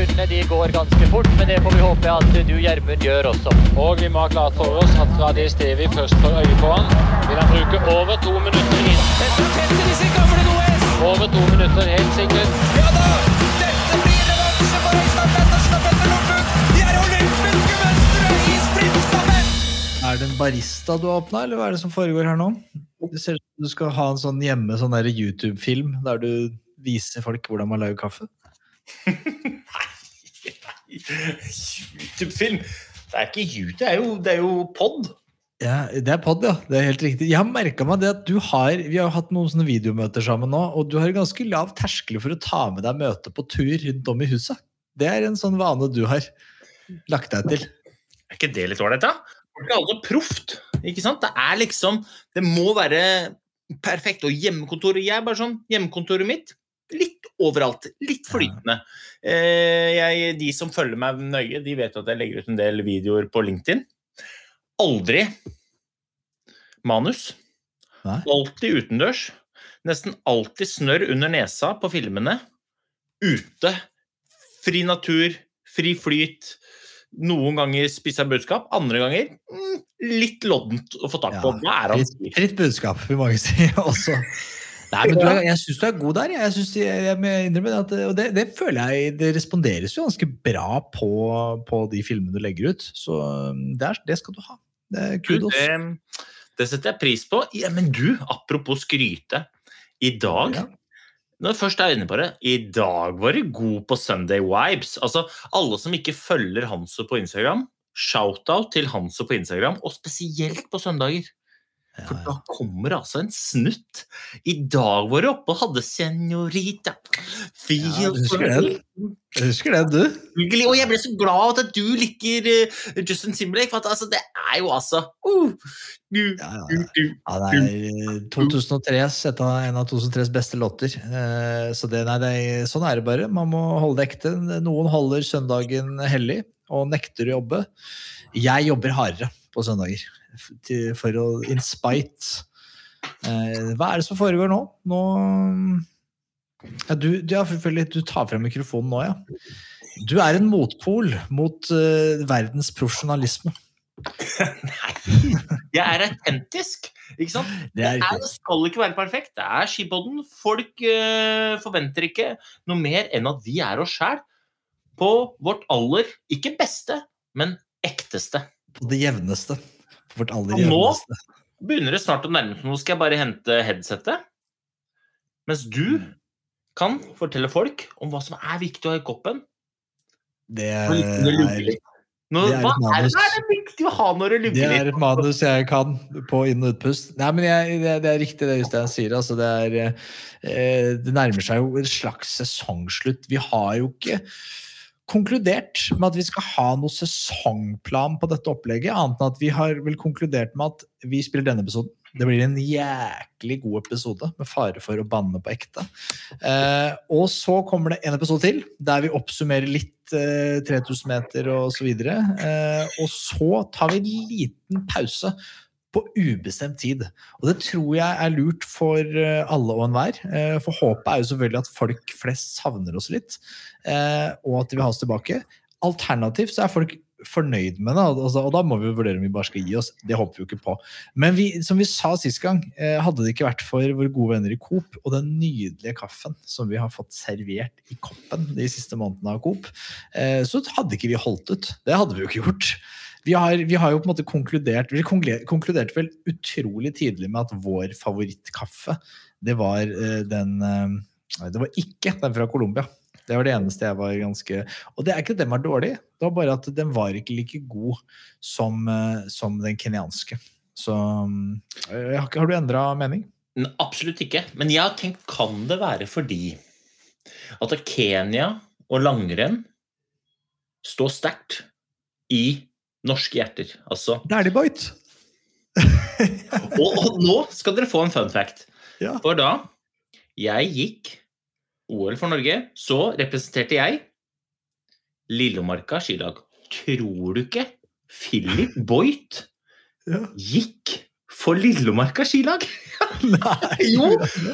Sekundene de går ganske fort, men det får vi håpe at du, Gjermund, gjør også. Og vi må ha klart for oss at fra det stedet vi først får øye på han, vil han bruke over to minutter inn. Over to minutter, helt sikkert. Ja da! Dette blir revansje for Øystein Pettersen og Petter Northug! De er olympiske mestere i sprintstafett! Er det en barista du har åpna, eller hva er det som foregår her nå? Det ser ut som du skal ha en sånn hjemme sånn YouTube-film der du viser folk hvordan man lager kaffe. YouTube-film. Det er ikke YouTube, det er jo, det er jo pod. Ja, Det er pod, ja. Det er helt riktig. Jeg har merka meg det at du har Vi har hatt noen sånne videomøter sammen nå, og du har ganske lav terskel for å ta med deg møte på tur rundt om i huset. Det er en sånn vane du har lagt deg til. Er ikke det litt ålreit, da? Folk er alle proft. Ikke sant? Det er liksom Det må være perfekt. Og hjemmekontoret Jeg er bare sånn Hjemmekontoret mitt litt overalt. Litt flytende. Eh, jeg, de som følger meg nøye, de vet at jeg legger ut en del videoer på LinkedIn. Aldri manus. Alltid utendørs. Nesten alltid snørr under nesa på filmene. Ute. Fri natur, fri flyt. Noen ganger spissa budskap, andre ganger mm, litt loddent å få tak på. Er fritt, fritt budskap, vil mange si også. Nei, men er, Jeg syns du er god der. Jeg, synes, jeg, jeg innrømmer at, og det, det føler jeg det responderes jo ganske bra på, på de filmene du legger ut. Så um, det, er, det skal du ha. Det er kudos. Det, det setter jeg pris på. Ja, men du, apropos skryte. I dag Ja. Når jeg først er inne på det, i dag var du god på Sunday Vibes. Altså, alle som ikke følger Hanso på Instagram, shout-out til Hanso på Instagram, og spesielt på søndager. For da kommer altså en snutt. I dag var du oppe og hadde Senorita. Ja, du husker den? Du husker det, du. Og jeg ble så glad at du liker eh, Justin Timberlake, for at altså, det er jo altså uh, du, Ja, ja, ja. Det er 2003s, et av, en av 2003s beste låter. Eh, Så det, nei, det er, sånn er det bare. Man må holde det ekte. Noen holder søndagen hellig og nekter å jobbe. Jeg jobber hardere på søndager til- for å in spite. Eh, Hva er det som foregår nå? Nå ja, du, du, ja, du tar frem mikrofonen nå, ja. Du er en motpol mot uh, verdens profesjonalisme. Nei, jeg er autentisk. Ikke sant? Det er Det, er, det skal ikke være perfekt. Det er skibodden. Folk uh, forventer ikke noe mer enn at vi er oss sjæl. På vårt aller, ikke beste, men ekteste. På det jevneste. Vårt aller Og nå jevneste. begynner det snart å nærme seg. Nå skal jeg bare hente headsetet. Mens du kan fortelle folk om hva som er viktig å ha i koppen. Det det er. Nå, det er hva er, hva er det viktig å ha når du lugger litt? det er et manus jeg kan på inn- og utpust. Nei, men jeg, det, det er riktig det Øystein sier. Altså, det, er, eh, det nærmer seg jo en slags sesongslutt. Vi har jo ikke konkludert med at vi skal ha noe sesongplan på dette opplegget, annet enn at vi har vel konkludert med at vi spiller denne episoden. Det blir en jæklig god episode, med fare for å banne på ekte. Eh, og så kommer det en episode til, der vi oppsummerer litt eh, 3000 meter og så videre. Eh, og så tar vi en liten pause på ubestemt tid. Og det tror jeg er lurt for eh, alle og enhver. Eh, for håpet er jo selvfølgelig at folk flest savner oss litt, eh, og at de vil ha oss tilbake. Alternativt så er folk fornøyd med det, altså, og da må vi vurdere om vi bare skal gi oss. Det håper vi jo ikke på. Men vi, som vi sa sist gang, hadde det ikke vært for våre gode venner i Coop og den nydelige kaffen som vi har fått servert i koppen de siste månedene av Coop, så hadde ikke vi holdt ut. Det hadde vi jo ikke gjort. Vi har, vi har jo på en måte konkludert Vi konkluderte vel utrolig tidlig med at vår favorittkaffe, det var eh, den eh, Det var ikke den fra Colombia. Det var det eneste jeg var ganske Og det er ikke at den var dårlig, det var bare at den var ikke like god som, eh, som den kenyanske. Så har, du endra mening? Absolutt ikke. Men jeg har tenkt, kan det være fordi at Kenya og langrenn står sterkt i norske hjerter? Altså, Dæhlig Boit! og, og nå skal dere få en fun fact. Ja. For da jeg gikk OL for Norge, så representerte jeg Lillomarka skilag. Tror du ikke Philip Boit Ja. gikk for Lillomarka skilag? Nei, Jo,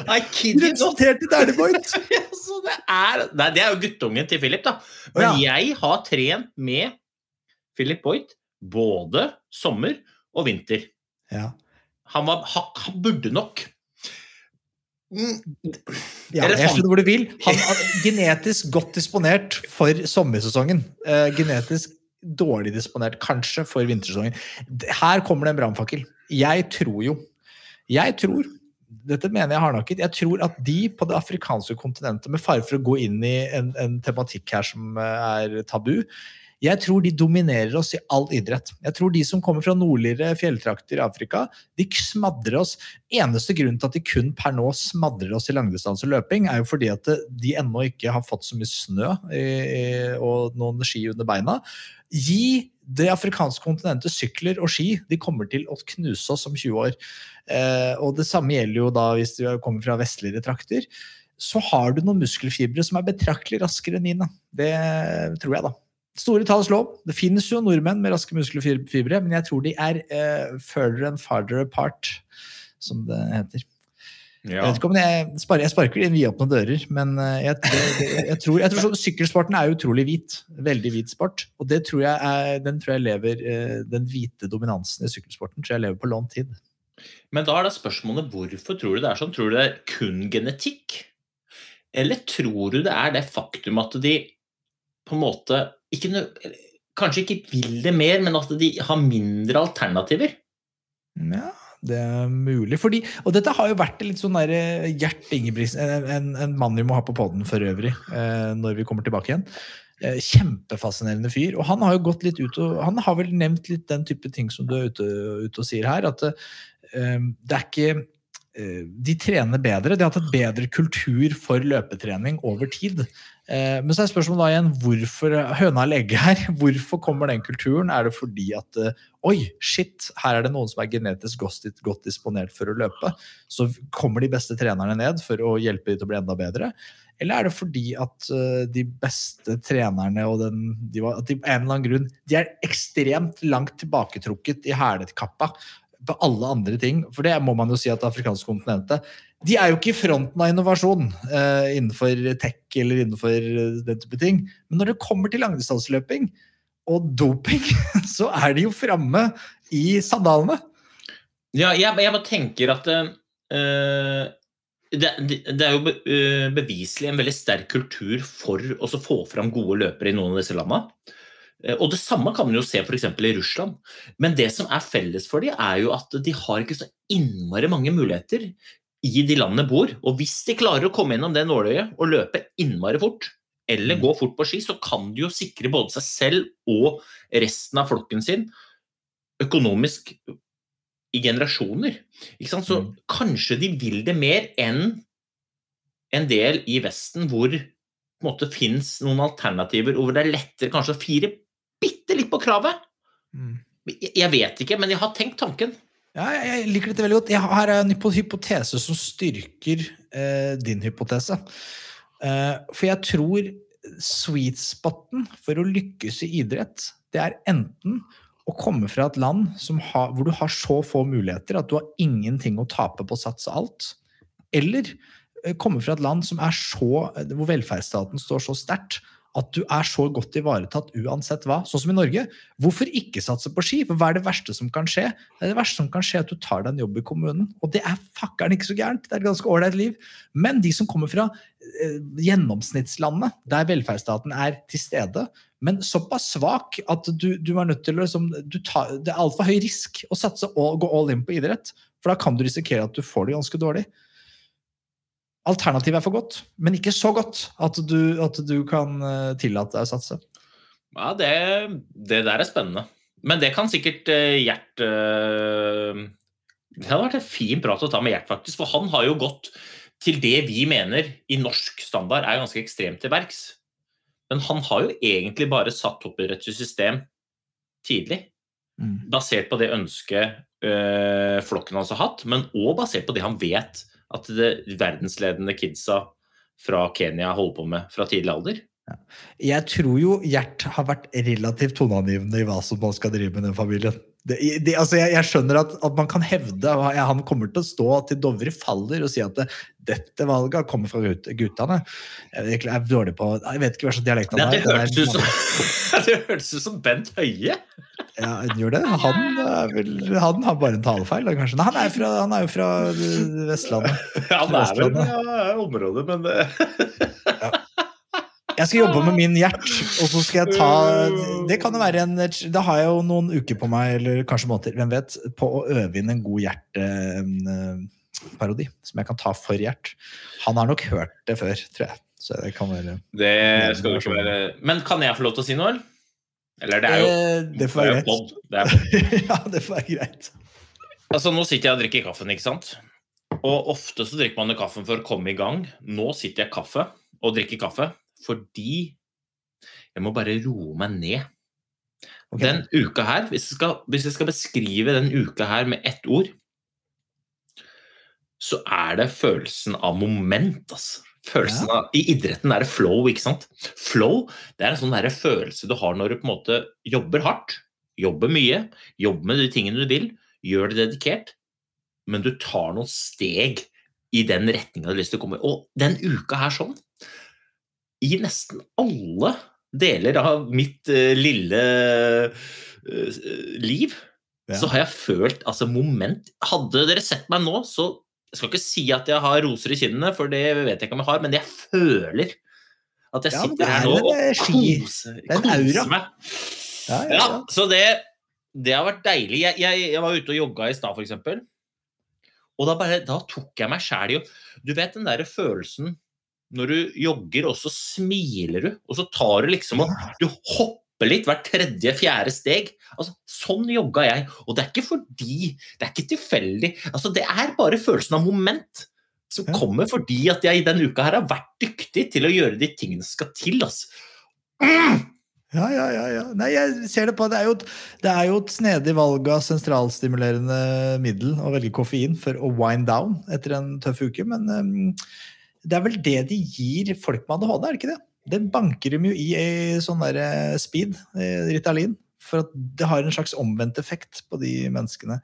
I kid you not. Representerte! Det, er, nei, det er jo guttungen til Philip, da. Men jeg har trent med Philip Boyt både sommer og vinter. Ja. Han, var, han, han burde nok Mm, Ja, jeg skjønner hvor du vil. Han er genetisk godt disponert for sommersesongen. Eh, genetisk dårlig disponert kanskje for vintersesongen. Her kommer det en brannfakkel. Jeg tror jo Jeg tror dette mener jeg hardnakket. Jeg tror at de på det afrikanske kontinentet, med fare for å gå inn i en, en tematikk her som eh, er tabu, jeg tror de dominerer oss i all idrett. Jeg tror de som kommer fra nordligere fjelltrakter i Afrika, de smadrer oss. Eneste grunnen til at de kun per nå smadrer oss i langdistanse løping, er jo fordi at de ennå ikke har fått så mye snø og noen ski under beina. Gi det afrikanske kontinentet sykler og ski. De kommer til å knuse oss om 20 år. Eh, og det samme gjelder jo da hvis du kommer fra vestligere trakter. Så har du noen muskelfibre som er betraktelig raskere enn mine. Det tror jeg, da. Store talls lov. Det finnes jo nordmenn med raske muskelfibre, men jeg tror de er uh, further and farther apart, som det heter. Jeg ja. vet ikke om jeg, spar, jeg sparker inn vidåpne dører, men eh, jeg, det, det, jeg tror, jeg tror så, sykkelsporten er utrolig hvit. Veldig hvit sport. Og det tror jeg er, den tror jeg lever, uh, den hvite dominansen i sykkelsporten tror jeg lever på lånt tid. Men da er da spørsmålet hvorfor tror du det er sånn? Tror du det er kun genetikk? Eller tror du det er det faktum at de på en måte ikke, Kanskje ikke vil det mer, men at de har mindre alternativer? Ja, det er mulig. Fordi, og dette har jo vært litt sånn der eh, Gjert Ingebrigtsen, en, en, mann vi må ha på poden for øvrig, eh, når vi kommer tilbake igjen. Eh, kjempefascinerende fyr. Og han har jo gått litt ut og Han har vel nevnt litt den type ting som du er ute, ute og sier her. At eh, det er ikke eh, De trener bedre. De har hatt et bedre kultur for løpetrening over tid. Eh, Men så er spørsmålet da igjen hvorfor høna eller egget her? Hvorfor kommer den kulturen? Er det fordi at eh, oi, shit, her er det noen som er genetisk godt, disponert for å løpe? Så kommer de beste trenerne ned for å hjelpe de til å bli enda bedre? Eller er det fordi at eh, de beste trenerne og den, de, var, de, en eller annen grunn de er ekstremt langt tilbaketrukket i hælekappa på alle andre ting? For det må man jo si at det afrikanske kontinentet de er jo ikke i fronten av innovasjon eh, innenfor tech eller innenfor eh, den type ting. Men når det kommer til langdistanseløping og doping, så er de jo framme i sandalene. Ja, jeg, jeg bare tenker at uh, det, det, det er jo be, beviselig en veldig sterk kultur for å få fram gode løpere i noen av disse landene. Eh, Og det samme kan man jo se f.eks. i Russland. Men det som er felles for dem, er jo at de har ikke så innmari mange muligheter i de landene bor. Og hvis de klarer å komme gjennom det nåløyet og løpe innmari fort, eller gå fort på ski, så kan de jo sikre både seg selv og resten av flokken sin økonomisk i generasjoner. Ikke sant? Så Mm. kanskje de vil det mer enn en del i Vesten hvor det fins noen alternativer, og hvor det er lettere kanskje å fire bitte litt på kravet. Jeg, jeg vet ikke, men jeg har tenkt tanken. Ja, jeg, liker dette veldig godt. Jeg har en hypotese som styrker eh, din hypotese. Eh, for jeg tror sweet spoten for å lykkes i idrett, det er enten å komme fra et land som har, hvor du har så få muligheter at du har ingenting å tape på å satse alt, eller eh, komme fra et land som er så, hvor velferdsstaten står så sterkt at du er så godt ivaretatt uansett hva. Sånn som i Norge. Hvorfor ikke satse på ski? For hva er det verste som kan skje? Det, er det verste som kan skje at du tar deg en jobb i kommunen. Og det er fakkeren ikke så gærent. Det er et ganske ålreit liv. Men de som kommer fra eh, gjennomsnittslandet, der velferdsstaten er til stede, men såpass svak at du, du er nødt til å liksom, tar, Det er altfor høy risk å satse og gå all in på idrett. For da kan du risikere at du får det ganske dårlig. Alternativet er for godt, men ikke så godt at du, at du kan eh, tillate deg å satse. Ja, det, det der er spennende. Men det kan sikkert uh, Gjert uh, Det hadde vært en fin prat å ta med Gjert, faktisk. For han har jo gått til det vi mener i norsk standard er ganske ekstremt til verks. Men han har jo egentlig bare satt opp i et system tidlig. Mm. Basert på det ønsket uh, flokken hans har hatt, men òg basert på det han vet at det verdensledende kidsa fra Kenya holder på med fra tidlig alder. Jeg tror jo Gjert har vært relativt toneangivende i hva som man skal drive med den familien. Det, det, altså jeg, jeg, skjønner at, at, man kan hevde Han kommer til å stå til Dovre faller og si at det, dette valget kommer fra gut, guttene. Jeg, jeg, er dårlig på Jeg vet ikke hva slags dialekt han har. Det, hørtes ut som, Bent Høie. Ja, han gjør det. Han, vel, han har bare en talefeil, kanskje. Nei, han, er fra, han er jo fra Vestlandet. Ja, han er vel fra området, men ja. Jeg skal jobbe med min hjert, og så skal jeg ta Det kan jo være en Da har jeg jo noen uker på meg, eller kanskje måneder, hvem vet, på å øve inn en god hjerteparodi som jeg kan ta for Gjert. Han har nok hørt det før, tror jeg. Så det kan være Det skal du ikke være Men kan jeg få lov til å si noe, eller? Eller det er jo Eh, Det får være greit. Det er ja, det får være greit. Altså, Nå sitter jeg og drikker kaffen, ikke sant? Og ofte så drikker man kaffen for å komme i gang. Nå sitter jeg kaffe og drikker kaffe fordi jeg må bare roe meg ned. Okay. Den uka her, hvis jeg, skal, hvis jeg skal beskrive den uka her med ett ord, så er det følelsen av moment, altså. Følelsen av, I idretten er det flow, ikke sant? Flow det er en sånn følelse du har når du på en måte jobber hardt, jobber mye, jobber med de tingene du vil, gjør det dedikert, men du tar noen steg i den retninga du har lyst til å komme i. Og den uka her sånn, i nesten alle deler av mitt uh, lille uh, liv, Ja. så har jeg følt altså moment Hadde dere sett meg nå, så Jeg skal ikke si at jeg har roser i kinnene, for det vet jeg ikke om jeg har, men jeg føler at jeg Ja, sitter her er nå og koser, er koser meg. Ja, ja, så det, det har vært deilig. Jeg, jeg, jeg var ute og jogga i stad, f.eks. Og da, bare, da tok jeg meg sjæl i å Du vet den der følelsen når du jogger, og så smiler du, og så tar du liksom og Du hopper litt hvert tredje-fjerde steg. Altså, sånn jogga jeg. Og det er ikke fordi Det er ikke tilfeldig. Altså, det er bare følelsen av moment. Som kommer fordi at jeg i denne uka her har vært dyktig til å gjøre de tingene som skal til. Altså. Mm! Ja, ja, ja, ja. Nei, jeg ser det på. Det er jo et, det er jo et snedig valg av sentralstimulerende middel å velge koffein for å wind down etter en tøff uke, men um, det er vel det de gir folk med ADHD, er det ikke det? Det banker dem jo i, i sånn der eh, speed, eh, Ritalin, for at det har en slags omvendt effekt på de menneskene.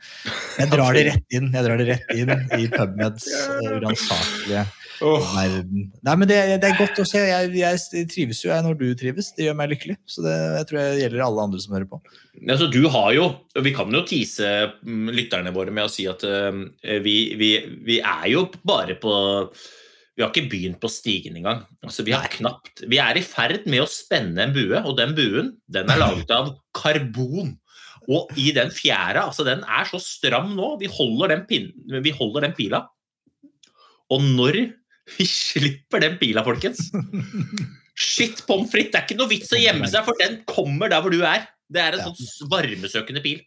Jeg drar det rett inn jeg drar det rett inn i PubMeds uransakelige oh. verden. Nei, men det, det er godt å se. Jeg, jeg trives jo jeg når du trives. Det gjør meg lykkelig. Så det jeg tror jeg gjelder alle andre som hører på. Altså, du har jo, Vi kan jo tease mm, lytterne våre med å si at uh, vi, vi, vi er jo bare på Vi har ikke begynt på stigen engang. Altså, vi, har knapt, vi er i ferd med å spenne en bue, og den buen den er laget av karbon. Og i den fjæra, altså den er så stram nå. Vi holder den, pin, vi holder den pila. Og når vi slipper den pila, folkens Shit pommes frites! Det er ikke noe vits å gjemme seg, for den kommer der hvor du er. Det er en sånn varmesøkende pil.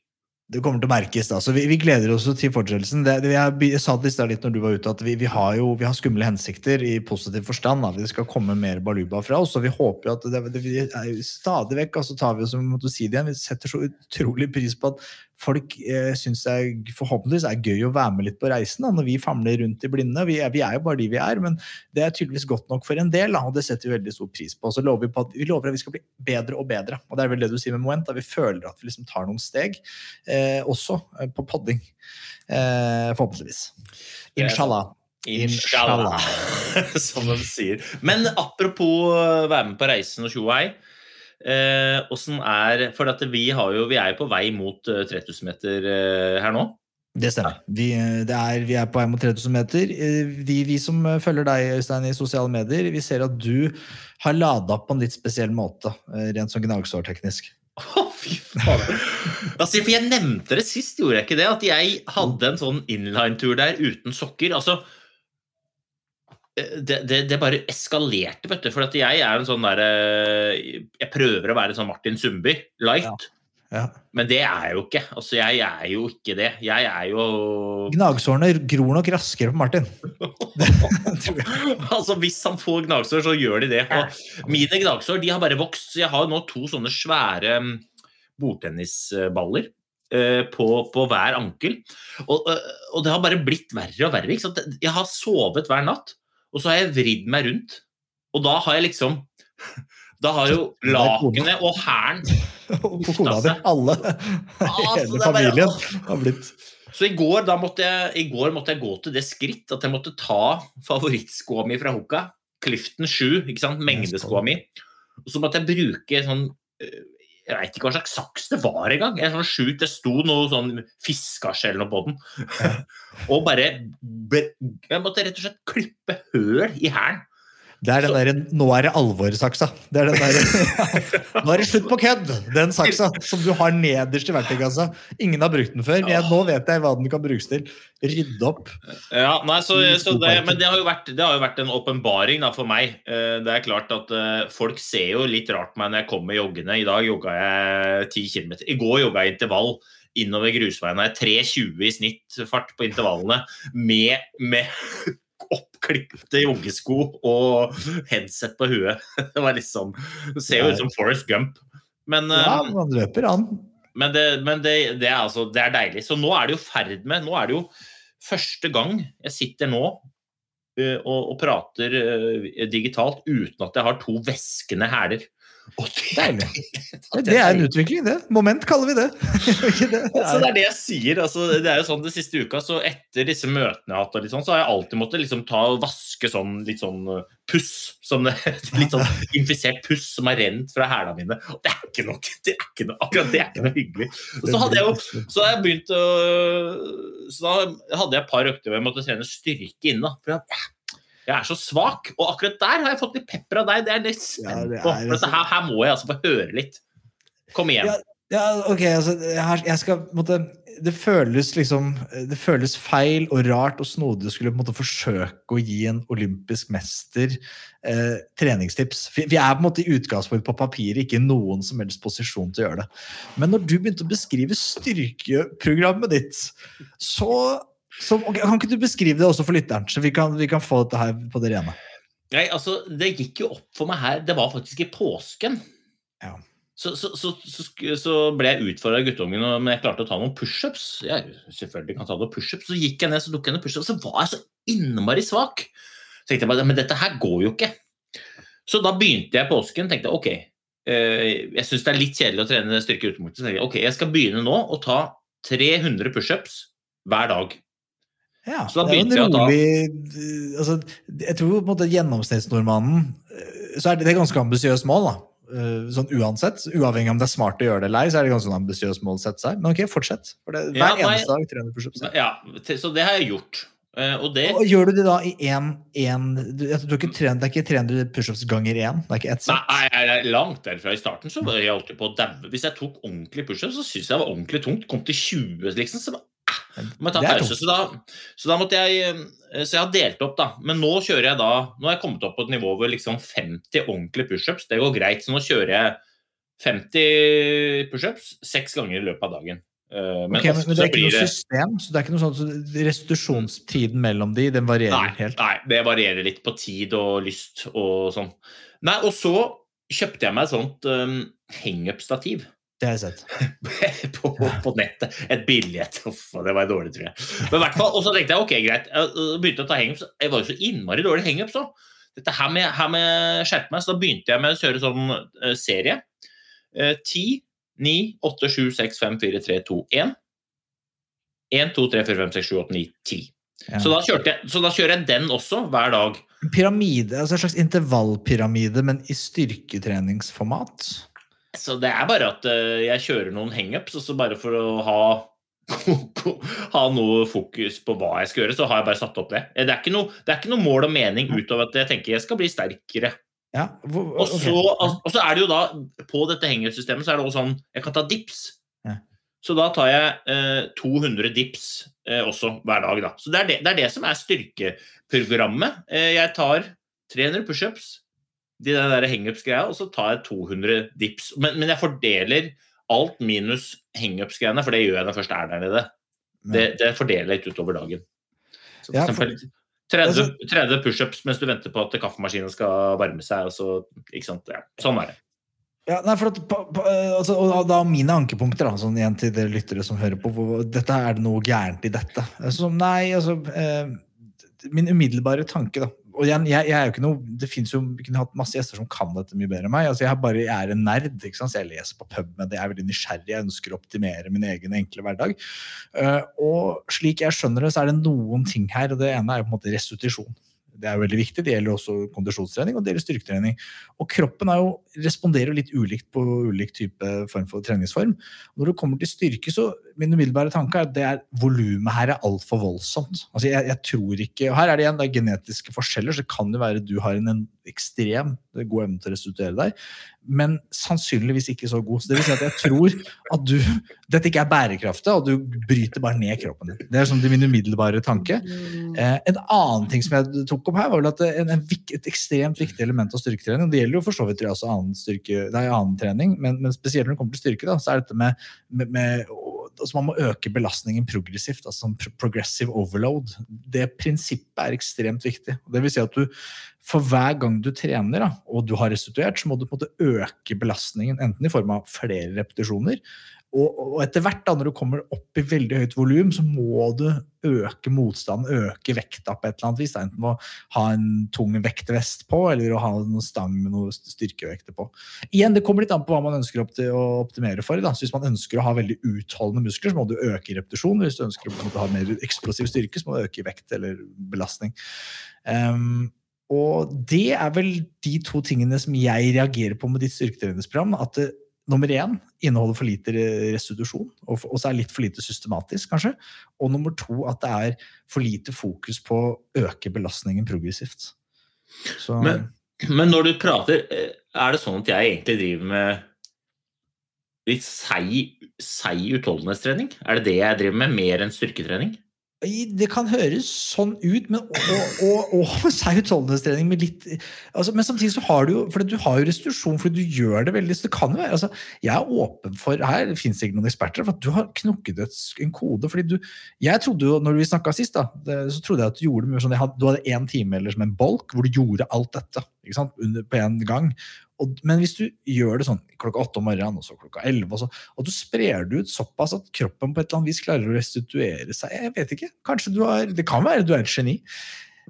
Det kommer til å merkes. da, så Vi, vi gleder oss til fortsettelsen. Det, det, jeg, jeg sa det i litt når du var ute, at vi, vi har jo vi har skumle hensikter i positiv forstand. da, Det skal komme mer baluba fra oss, og vi håper jo at det, det, er stadig vekk altså tar vi oss, som måtte si det igjen, vi setter så utrolig pris på at folk eh, syns det forhåpentligvis er gøy å være med litt på reisen da, når vi famler rundt i blinde. Vi er, vi er jo bare de vi er, men det er tydeligvis godt nok for en del, da, og det setter vi veldig stor pris på. Så lover vi, på at, vi lover at vi skal bli bedre og bedre. Og det er vel det du sier med Moment, da vi føler at vi liksom tar noen steg, eh, også eh, på podding. Eh, forhåpentligvis. Inshallah. Inshallah, som de sier. Men apropos eh, være med på reisen og tjo Eh, er For at vi, har jo, vi er jo på vei mot eh, 3000 meter eh, her nå. Det stemmer. Vi, eh, det er, vi er på vei mot 3000 meter. Eh, Vi, vi som eh, følger deg, Øystein, i sosiale medier, vi ser at du har lada opp på en litt spesiell måte, eh, rent sånn gnagsårteknisk. Å, fy faen. Altså, for jeg nevnte det sist, gjorde jeg ikke det? At jeg hadde en sånn inline-tur der uten sokker. Altså det, det, det bare eskalerte, vet du. For at jeg er en sånn derre Jeg prøver å være en sånn Martin Sundby light. Ja. Men det er jeg jo ikke. Altså, jeg er jo ikke det. Jeg er jo Gnagsårene gror nok raskere på Martin. altså, hvis han får gnagsår, så gjør de det. Og mine gnagsår de har bare vokst. Så jeg har nå to sånne svære mm, bordtennisballer eh, på, på hver ankel. Og, eh, og det har bare blitt verre og verre. Ikke sant? Jeg har sovet hver natt, og så har jeg vridd meg rundt. Og da har jeg liksom Da har jo lakenet og hæren på kona di. Alle. Altså, Hele bare- familien har blitt Så i går, da måtte jeg, i går måtte jeg gå til det skritt at jeg måtte ta favorittskoa mi fra Hoka, Clifton 7, ikke sant, mengdeskoa mi, og så måtte jeg bruke sånn eh, jeg veit ikke hva slags saks det var engang. Jeg er sånn Det sto noe sånn fiskeskjell på den. og bare Jeg måtte rett og slett klippe høl i hælen. Det er den derre der, Nå er det alvor-saksa. Det er den der, nå er det slutt på kødd! Den saksa som du har nederst i verktøykassa. Ingen har brukt den før. men Jeg, nå vet jeg hva den kan brukes til. Rydde opp. Ja, nei, så, så det, men det har jo vært, det har jo vært en åpenbaring for meg. Eh, Det er klart at eh, Folk ser jo litt rart på meg når jeg kommer joggende. I dag jogga jeg 10 km. I går jogga jeg intervall innover grusveien. Jeg 3,20 i snitt fart på intervallene med, med oppklipte joggesko og headset på huet. Det var liksom Det ser jo ut som Forest Gump. Men, Ja, eh, man løper an. men, det, men det, det, er altså, det er deilig. Så nå er det jo ferd med Nå er det jo første gang jeg sitter nå eh, og, og prater eh, digitalt uten at jeg har to væskende hæler. Og det, Deilig. Det er en utvikling, det. Moment kaller vi det. Så det er det jeg sier. Altså, det er jo sånn det siste uka, så etter disse møtene jeg har hatt, sånn, så har jeg alltid måttet liksom ta og vaske sånn litt sånn uh, puss. Sånn, litt sånn infisert puss som har rent fra hælene mine. Og det er ikke noe, det er ikke noe, akkurat det er ikke noe hyggelig. Og så hadde jeg jo så hadde jeg begynt å Så da hadde jeg et par økter hvor jeg måtte trene styrke inne. For jeg, jeg er så svak. Og akkurat der har jeg fått litt pepper av deg. Det er jeg litt Ja, spent på. er- For dette her, her må jeg altså få høre litt. Kom igjen. Ja, Ja, ok, altså, jeg, skal måte Det føles liksom Det føles feil og rart og snodig å skulle på en måte forsøke å gi en olympisk mester eh, treningstips. Vi, vi er på en måte i utgangspunkt på papiret ikke i noen som helst posisjon til å gjøre det. Men når du begynte å beskrive styrkeprogrammet ditt, så, så okay, Kan ikke du beskrive det også for lytteren, så vi kan, vi kan få dette her på det rene? Nei, altså, Det gikk jo opp for meg her. Det var faktisk i påsken. Ja. Så, så, så, så, så ble jeg utfordra av guttungen men jeg klarte å ta noen pushups. Selvfølgelig kan ta noen pushups. Så gikk jeg ned så tok jeg noen pushups, så var jeg så innmari svak. Så tenkte jeg bare, Men dette her går jo ikke. Så da begynte jeg påsken. tenkte ok, eh, Jeg syns det er litt kjedelig å trene styrke utenomkurs. Så tenkte jeg ok, jeg skal begynne nå å ta 300 pushups hver dag. Ja, Så da er begynte jeg å ta- rolig altså, Jeg tror på en måte gjennomsnittsnordmannen eh, Så er det, det er ganske ambisiøst mål, da. Eh, Sånn uansett. Uavhengig om det er smart å gjøre det eller ei, så er det ganske sånn ambisiøst mål å sette seg. Men ok, fortsett. For det, Ja, hver nei- eneste dag 300 pushups. Ja, Så det har jeg gjort. Eh, Og det Og gjør du det da i én jeg tror ikke trent, Det er ikke 300 pushups ganger én? Det er ikke ett sett? nei, nei, langt derfra. I starten så var jeg alltid på å daue. Hvis jeg tok ordentlig pushups, så syntes jeg det var ordentlig tungt. Kom til 20, liksom. Så, må jeg ta pause. Så da, så da måtte jeg eh, Så jeg har delt opp, da. Men nå kjører jeg da Nå har jeg kommet opp på et nivå hvor liksom 50 ordentlige pushups, det går greit. Så nå kjører jeg 50 pushups seks ganger i løpet av dagen. Eh, Men, Ok, men, det er ikke noe system? Så det er ikke noe sånn så Restitusjonstiden mellom de, den varierer Nei, helt? nei, det varierer litt på tid og lyst og sånn. Nei, og så kjøpte jeg meg et sånt um, hangup-stativ. Det har jeg sett. på, på nettet. Et billett. Uff, det var dårlig, tror jeg. Men hvert fall, Og så tenkte jeg ok, greit. Jeg begynte å ta hangups. Jeg var jo så innmari dårlig hangups òg. Dette her med, her med skjerpe meg, så da begynte jeg med å kjøre sånn uh, serie. Uh, 10, 9, 8, 7, 6, 5, 4, 3, 2, 1. 1, 2, 3, 4, 5, 6, 7, 8, 9, 10. Ja. Så, da jeg, så da kjører jeg den også hver dag. Pyramide, altså en slags intervallpyramide, men i styrketreningsformat. Så det er bare at eh, jeg kjører noen hangups, og så bare for å ha ha noe fokus på hva jeg skal gjøre, så har jeg bare satt opp det. Det er ikke noe, det er ikke noe mål og mening utover at jeg tenker jeg skal bli sterkere. Ja, hvor, Og så, og så er det jo da, på dette hangup-systemet, så er det også sånn Jeg kan ta dips. Ja. Så da tar jeg eh, 200 dips eh, også hver dag, da. Så det er det, det er det som er styrkeprogrammet. Eh, jeg tar 300 pushups, de der hangups-greia, og så tar jeg 200 dips. Men, men jeg fordeler alt minus hangups-greiene, for det gjør jeg når jeg først er der nede. Det, det fordeler jeg litt utover dagen. Så for Ja, for- eksempel 30, 30 pushups mens du venter på at kaffemaskinen skal varme seg. Og så? Ja, sånn er det. Ja, nei, for at, på, på, eh, altså, og da mine ankepunkter, da, sånn igjen til dere lyttere som hører på, hvor, dette er det noe gærent i dette. Altså, nei, altså eh, Min umiddelbare tanke, da Og igjen, jeg, jeg er jo ikke noe Det finnes jo vi kunne hatt masse gjester som kan dette mye bedre enn meg. Altså, jeg, bare, jeg er en nerd, ikke sant? så jeg leser på PubMed. Jeg er veldig nysgjerrig, jeg ønsker å optimere min egen enkle hverdag. Uh, og slik jeg skjønner det, så er det noen ting her, og det ene er jo på en måte restitusjon. Det er veldig viktig. Det gjelder også kondisjonstrening og det gjelder styrketrening. Og kroppen jo, responderer litt ulikt på ulik type form for treningsform. Og når det kommer til styrke, så min umiddelbare tanke er at det er volumet her er altfor voldsomt. Altså jeg, jeg tror ikke, og Her er det igjen det er genetiske forskjeller, så det kan jo være du har en, en ekstrem god evne til å restituere deg, men sannsynligvis ikke så god. Så det vil si at jeg tror at du, dette ikke er bærekraftig, og du bryter bare ned kroppen din. Det er sånn min umiddelbare tanke. Eh, en annen ting som jeg tok opp her, var vel at en, en, et ekstremt viktig element av styrketrening, og det gjelder jo for så vidt også annen, styrke, nei, annen trening, men, men spesielt når det kommer til styrke, da, så er dette med, med, med altså Man må øke belastningen progressivt, altså progressive overload. Det prinsippet er ekstremt viktig. Det vil si at du for hver gang du trener da, og du har restituert, så må du på en måte øke belastningen, enten i form av flere repetisjoner, og, og etter hvert, da, når du kommer opp i veldig høyt volum, så må du øke motstanden, øke vekta på et eller annet vis. Da. Enten ved å ha en tung vektvest på, eller å ha noen stang med noe styrkevekter på. Igjen, Det kommer litt an på hva man ønsker å optimere for. Da. Så Hvis man ønsker å ha veldig utholdende muskler, så må du øke repetisjon. Hvis du ønsker å ha mer eksplosiv styrke, så må du øke i vekt eller belastning. Um, og det er vel de to tingene som jeg reagerer på med ditt styrketreningsprogram. At det, nummer én inneholder for lite restitusjon, og, for- og så er det litt for lite systematisk, kanskje. Og nummer to at det er for lite fokus på å øke belastningen progressivt. Så, Men, men når du prater, eh, er det sånn at jeg egentlig driver med litt seig, seig utholdenhetstrening? Er det det jeg driver med, mer enn styrketrening? Det kan høres sånn ut, men og, og, og seig utholdenhetstrening med litt altså, Men samtidig så har du jo for du har jo restitusjon fordi du gjør det veldig så det kan jo være, altså, Jeg er åpen for Her finnes det ikke noen eksperter, for at du har knukket et, en kode. fordi du Jeg trodde jo, når vi snakka sist, da, det, så trodde jeg at du gjorde mye sånn jeg hadde, Du hadde én time eller som en bolk hvor du gjorde alt dette ikke sant, under, på en gang. Og, men hvis du gjør det sånn klokka åtte om morgenen og så klokka elleve, og, du sprer det ut såpass at kroppen på et eller annet vis klarer å restituere seg Jeg vet ikke. Kanskje du har, Det kan være du er et geni.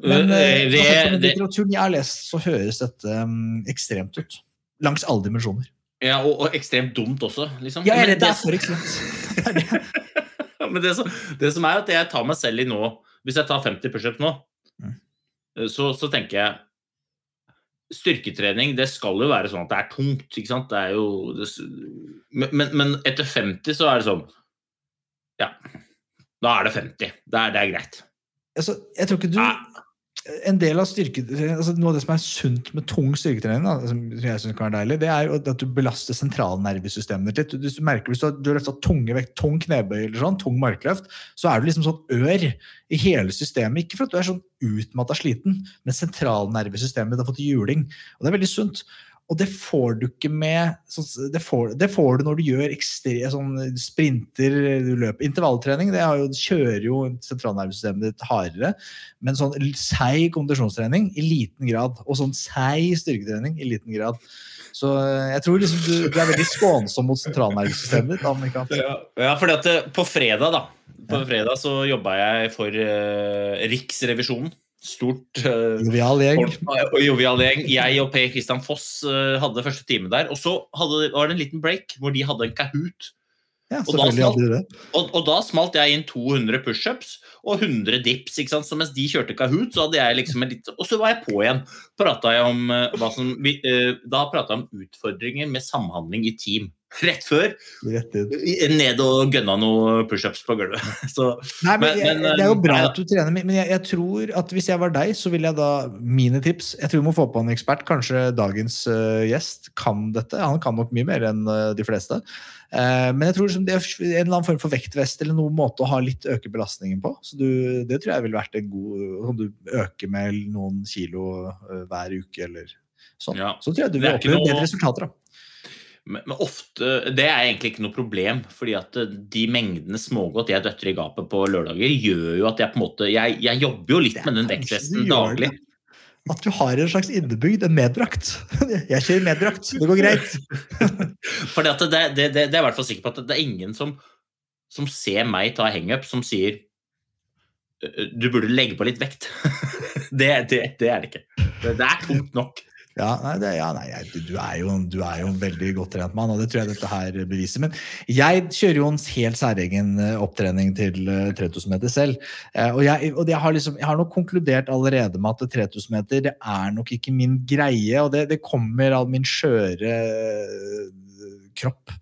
Men Eh, eh, det- basert den litteraturen jeg har lest, så høres dette um, ekstremt ut. Langs alle dimensjoner. Ja, og, og ekstremt dumt også, liksom. Jeg er redd det er for ekstremt. Det det. Men det som, det som er at jeg tar meg selv i nå Hvis jeg tar 50 pushups nå, Mm. så, så tenker jeg Styrketrening det skal jo være sånn at det er tungt. ikke sant? Det er jo, det, men, men, etter 50 så er det sånn Ja, da er det 50. Det er, det er greit. Altså, jeg tror ikke du Ah. En del av styrketrening, altså Noe av det som er sunt med tung styrketrening, da, som jeg synes kan være deilig, det er at du belaster sentralnervesystemet ditt litt. Du merker hvis du har, du har løfta tunge vekt, tung knebøy eller sånn, tung markløft, så er du liksom sånn ør i hele systemet. Ikke for at du er sånn utmatta sliten, men sentralnervesystemet ditt har fått juling. Og det er veldig sunt. Og det får du ikke med det, får, det får du når du gjør ekstre, sånn sprinter, du løper. Intervalltrening det jo, kjører jo sentralnervesystemet ditt hardere. Men sånn seig kondisjonstrening i liten grad. Og sånn seig styrketrening i liten grad. Så eh, jeg tror liksom du, du er veldig skånsom mot sentralnervesystemet ditt. Annika. Ja, ja fordi at eh, på fredag da På fredag så jobba jeg for uh, Riksrevisjonen. Stort eh, Jovial gjeng. og jovial gjeng. Jeg og Per Christian Foss eh, hadde første time der. Og så hadde, var det en liten break hvor de hadde en Kahoot. Ja, Og da smalt-. Og, og da smalt jeg inn 200 pushups og 100 dips. ikke sant? Så mens de kjørte Kahoot, så hadde jeg liksom en litt Og så var jeg på igjen. Pratet jeg om, uh, som, vi, eh, da prata jeg om utfordringer med samhandling i team. Rett før Rett ned og gønna noen pushups på gulvet. Så Nei, men, Men- jeg, men, Det er jo eh, bra ja. at du trener, men jeg, jeg tror at hvis jeg var deg, så ville jeg da Mine tips Jeg tror vi må få på en ekspert. Kanskje dagens uh, gjest kan dette. Han kan nok mye mer enn uh, de fleste. Uh, men jeg tror liksom det er en eller annen form for vektvest eller noen måte å ha litt øke belastningen på. Så du, det tror jeg ville vært en god Om du øker med noen kilo hver uke eller sånn. Ja. Så tror jeg du vil oppleve noe- bedre resultater. da. Men, ofte, Det er egentlig ikke noe problem, fordi at eh, de mengdene smågodt jeg døtter i gapet på lørdager, gjør jo at jeg på en måte Jeg, jeg jobber jo litt med den gjør daglig. At du har en slags innebygd, en medbrakt. Jeg kjører medbrakt, det går greit. Fordi at det, det, det, det er jeg i hvert fall sikker på at det er ingen som, som ser meg ta hangup, som sier «Øh, du burde legge på litt vekt. det, det, det er det ikke. Det, det er tungt nok. Ja, nei, det, ja, nei du, er jo, du er jo en veldig godt trent mann, og det tror jeg dette her beviser. Men jeg kjører jo en helt særegen eh, opptrening til eh, 3000 meter selv. Eh, Og, jeg, og jeg, har liksom, jeg har nok konkludert allerede med at 3000 meter det er nok ikke min greie, og det, det kommer av min skjøre eh, kropp.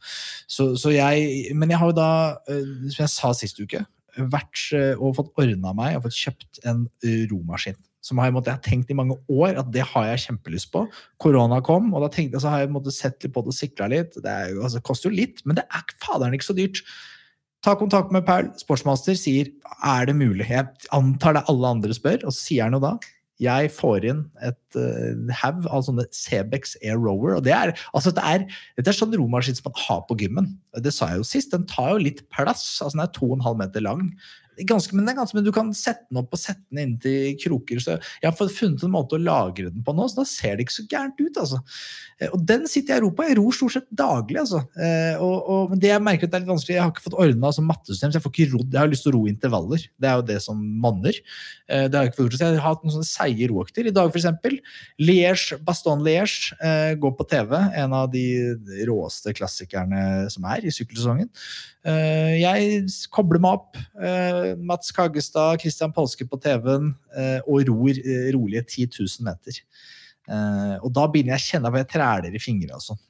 Så, så jeg, men jeg har jo da, eh, som jeg sa sist uke, vært eh, og fått ordna meg og fått kjøpt en eh, romaskin. Som har jeg, jeg har tenkt i mange år at det har jeg kjempelyst på. Korona kom, og da tenkte, så har jeg måtte, sett litt på det og sikla litt. Det, jo, altså, koster jo litt, men det er faderen ikke så dyrt. Ta kontakt med Paul. Sportsmaster sier er det mulig. Jeg antar det alle andre spør, og så sier han jo da jeg får inn et uh, haug av sånne Cebex Air Rover. og det er, altså det er, Dette er sånn romaskin som man har på gymmen. Det sa jeg jo sist. Den tar jo litt plass. altså Den er 2,5 meter lang. Ganske, men, ganske, men du kan sette den opp og sette den inn til kroker. så Jeg har funnet en måte å lagre den på nå, så da ser det ikke så gærent ut. altså. Eh, Og den sitter jeg ror på. Jeg ror stort sett daglig. altså. Eh, Og, og, men det jeg merker at det er litt vanskelig, jeg har ikke fått ordna altså, mattesystem, så jeg får ikke rodd. Jeg har lyst til å ro intervaller. Det er jo det som monner. Eh, Det har jeg ikke fått så jeg har hatt noen sånne seige roøkter. I dag, eksempel, Liège, Baston Liège går på TV. En av de råeste klassikerne som er i sykkelsesongen. Jeg kobler meg opp. Mats Kaggestad, Christian Polske på TV-en, eh, og ror eh, rolige 10 000 meter. Eh, og da begynner jeg å kjenne at jeg træler i fingrene og sånn.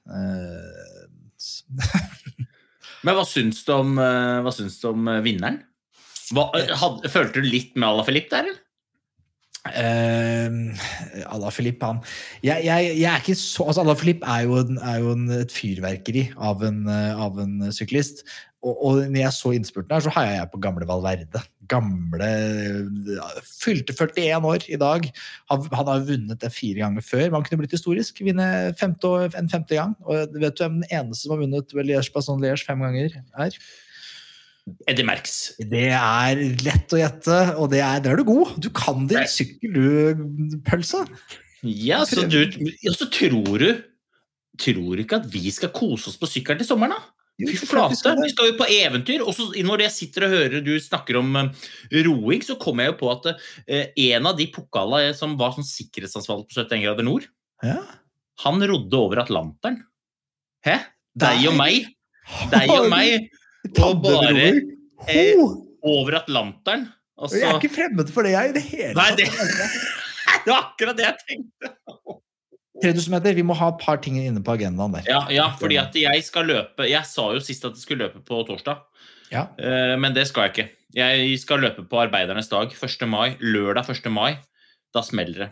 Men hva syns du om, hva syns du om vinneren? Hva, had, følte du litt med Ala Filip der, eller? Uh, Ala Filip, han jeg, jeg, jeg er ikke så altså Ala Filip er jo, en, er jo en, et fyrverkeri av en, eh, av en syklist. Og, og når jeg så innspurten her, så heia jeg på gamle Valverde. Gamle Fylte 41 år i dag. Han, han har vunnet det fire ganger før. Man kunne blitt historisk. Vinne femte, en femte gang. Og vet du hvem den eneste som har vunnet Liège Basson Liège fem ganger, er? Eddie Merx. Det er lett å gjette, og det er, der er du god. Du kan din sykkel, du, pølse. Ja, så du ja, så tror du Tror du ikke at vi skal kose oss på sykkelen til sommeren, da? Fy vi flate, vi skal jo på eventyr. Og så når jeg sitter og hører du snakker om eh, roing, så kommer jeg jo på at eh, en av de pokalene som var sånn sikkerhetsansvarlig på 71 grader nord, Ja. han rodde over Atlanteren. Hæ? Deg og meg. Deg og meg og bare eh, over Atlanteren. Altså, Jeg er ikke fremmed for det, jeg. i det hele Nei, tatt. det- det var akkurat det jeg tenkte. 3000 meter, vi må ha et par ting inne på agendaen der. Ja, ja, fordi at jeg skal løpe Jeg sa jo sist at jeg skulle løpe på torsdag. Ja. Eh, Men det skal jeg ikke. Jeg skal løpe på arbeidernes dag 1. mai. Lørdag 1. mai. Da smeller det.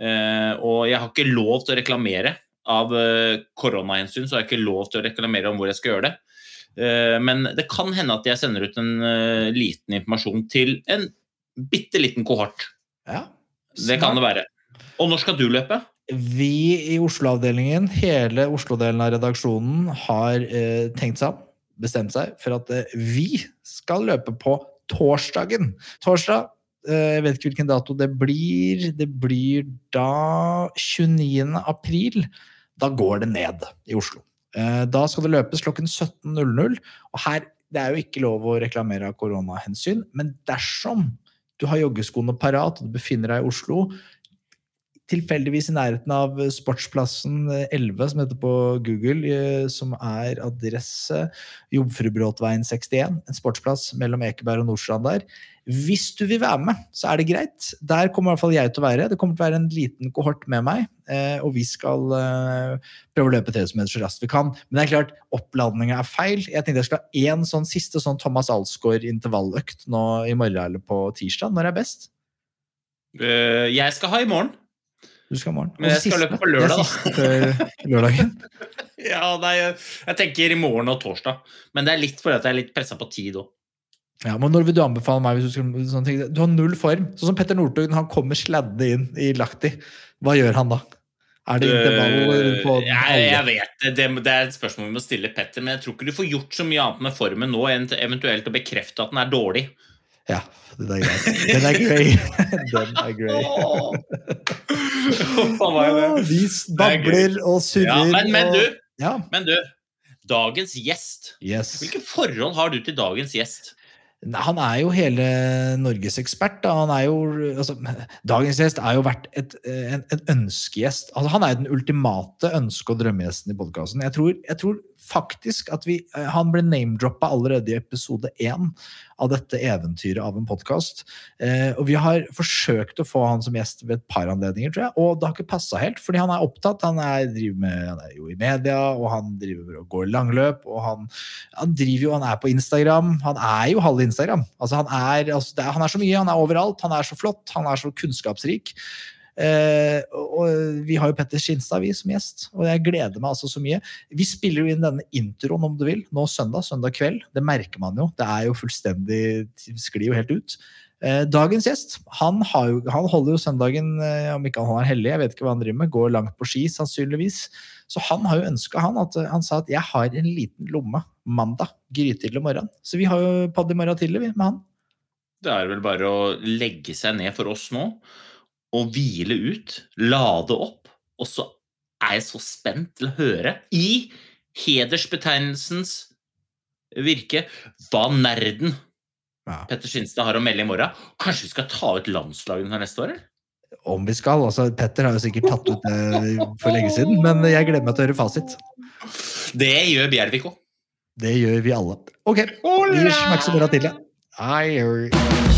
Eh, Og jeg har ikke lov til å reklamere. Av eh, koronahensyn så har jeg ikke lov til å reklamere om hvor jeg skal gjøre det. Eh, Men det kan hende at jeg sender ut en eh, liten informasjon til en bitte liten kohort. Ja. Det kan det være. Og når skal du løpe? Vi i Oslo-avdelingen, hele Oslo-delen av redaksjonen, har eh, tenkt seg om, bestemt seg for at vi skal løpe på torsdagen. Torsdag, jeg vet ikke hvilken dato det blir. Det blir da 29. april. Da går det ned i Oslo. Eh, da skal det løpes klokken 17.00. Og her, det er jo ikke lov å reklamere av koronahensyn, men dersom du har joggeskoene parat og du befinner deg i Oslo, tilfeldigvis i nærheten av Sportsplassen eh, 11, som heter på Google, eh, som er adresse Jomfrubråtveien 61. En sportsplass mellom Ekeberg og Nordstrand der. Hvis du vil være med, så er det greit. Der kommer i hvert fall jeg til å være. Det kommer til å være en liten kohort med meg, eh, og vi skal eh, prøve å løpe 30 meter så raskt vi kan. Men det er klart, oppladninga er feil. Jeg tenkte jeg skulle ha én sånn siste sånn Thomas Alsgaard intervalløkt nå i morgen eller på tirsdag. Når er best? Eh, jeg skal ha i morgen. Du skal i morgen. Men jeg skal løpe på lørdag, før lørdagen. Ja, nei, jeg tenker i morgen og torsdag. Men det er litt fordi at jeg er litt pressa på tid òg. Ja, men når vil du anbefale meg hvis du skal sånne ting? Du har null form. Sånn som Petter Northug når han kommer sladdende inn i Lahti. Hva gjør han da? Er det intervaller på jeg, jeg vet det. det. Er et spørsmål vi må stille Petter, men jeg tror ikke du får gjort så mye annet med formen nå enn eventuelt å bekrefte at den er dårlig. Ja, den er greit. Den er grei. Den er grei. Det? Vi babler og surrer. Ja, men, men du, Ja. men du. Dagens gjest. Yes. Hvilke forhold har du til dagens gjest? Han er jo hele Norges ekspert. Da. Han er jo, altså, dagens gjest er jo vært et, en, en ønskegjest. Altså, han er den ultimate ønske- og drømmegjesten i podkasten. Jeg, tror- jeg tror faktisk at vi, han ble name-droppa allerede i episode én av dette eventyret av en podkast. Eh, og vi har forsøkt å få han som gjest ved et par anledninger, tror jeg, og det har ikke passa helt, fordi han er opptatt. Han er, med, han er jo i media, og han driver og går langløp, og han, han driver jo, han er på Instagram. Han er jo halv Instagram. Altså, han, er, altså, er, han er så mye, han er overalt, han er så flott, han er så kunnskapsrik. Eh, og vi har jo Petter Skinstad vi som gjest, og jeg gleder meg altså så mye. Vi spiller jo inn denne introen om du vil, nå søndag, søndag kveld. Det merker man jo. Det er jo fullstendig Sklir jo helt ut. Eh, dagens gjest han, jo, han holder jo søndagen, eh, om ikke han er hellig, jeg vet ikke hva han driver med, går langt på ski sannsynligvis. Så han har jo ønska han at han sa at jeg har en liten lomme mandag grytidlig morgen. Så vi har jo padd i morgen tidlig vi, med han. Det er vel bare å legge seg ned for oss nå og hvile ut, lade opp, og så er jeg så spent til å høre, i hedersbetegnelsens virke, hva nerden Ja. Petter Skinstad har å melde i morgen. Kanskje vi skal ta ut landslagene her neste år? eller? Om vi skal. altså Petter har jo sikkert tatt ut det for lenge siden, men jeg gleder meg til å høre fasit. Det gjør Bjervik òg. Det gjør vi alle. Ok, vi snakkes i morgen tidlig. Hei.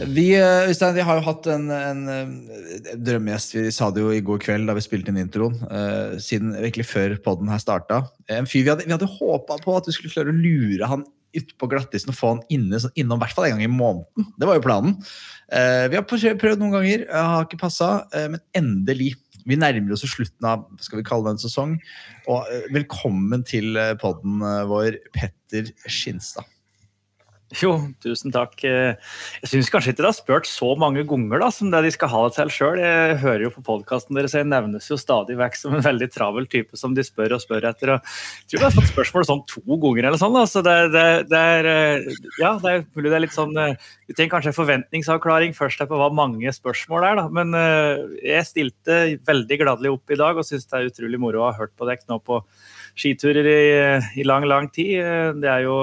Vi, eh, Øystein, vi har jo hatt en, en, eh, drømmegjest. Vi sa det jo i går kveld da vi spilte inn introen. Uh, siden virkelig før podden her starta. En fyr vi hadde, vi hadde håpa på at vi skulle klare å lure han ut på glattisen og få han inne, sånn, innom hvert fall en gang i måneden. Det var jo planen. Uh, vi har prøvd, noen ganger, har ikke passa, Uh, men endelig. Vi nærmer oss slutten av skal vi kalle det en sesong. Og velkommen til podden vår, Petter Skinstad. Jo, tusen takk. Jeg syns kanskje ikke de har spurt så mange ganger da, som det de skal ha det til sjøl. Jeg hører jo på podkasten deres, jeg nevnes jo stadig vekk som en veldig travel type som de spør og spør etter. Og jeg tror jeg har fått spørsmål sånn to ganger eller sånn. da, så det, det, det er eh, Ja, det er mulig det er litt sånn eh, Vi trenger kanskje en forventningsavklaring først på hva mange spørsmål er, da. Men eh, jeg stilte veldig gladelig opp i dag og syns det er utrolig moro å ha hørt på dere nå på skiturer i, i lang, lang tid. Det er jo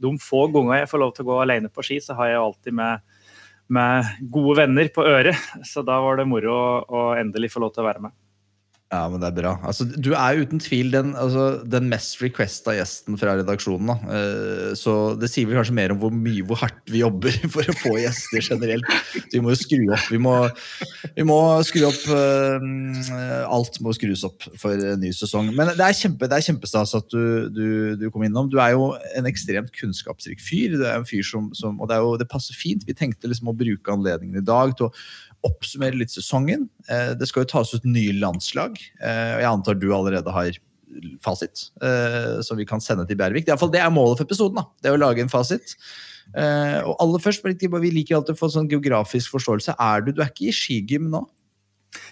de få ganger jeg får lov til å gå alene på ski, så har jeg alltid med, med gode venner på øret. Så da var det moro å, å endelig få lov til å være med. Ja, men det er bra. Altså, du er uten tvil den, altså, den mest requesta gjesten fra redaksjonen. Da. Eh, så det sier vel kanskje mer om hvor mye hvor hardt vi jobber for å få gjester generelt. Så vi må jo skru opp. Vi må, vi må skru opp eh, Alt må skrus opp for ny sesong. Men det er, kjempe, det er kjempestas at du, du, du kom innom. Du er jo en ekstremt kunnskapsrik fyr. Du er en fyr som, som, og det, jo, det passer fint. Vi tenkte liksom å bruke anledningen i dag til å oppsummere litt sesongen. Eh, Det skal jo tas ut nye landslag. eh, og Jeg antar du allerede har fasit, eh, som vi kan sende til Bjervik. Det er, fall- det er målet for episoden. da, det er å lage en fasit. Og aller først, Vi liker alltid å få sånn geografisk forståelse. Er du, du er ikke i skigym nå?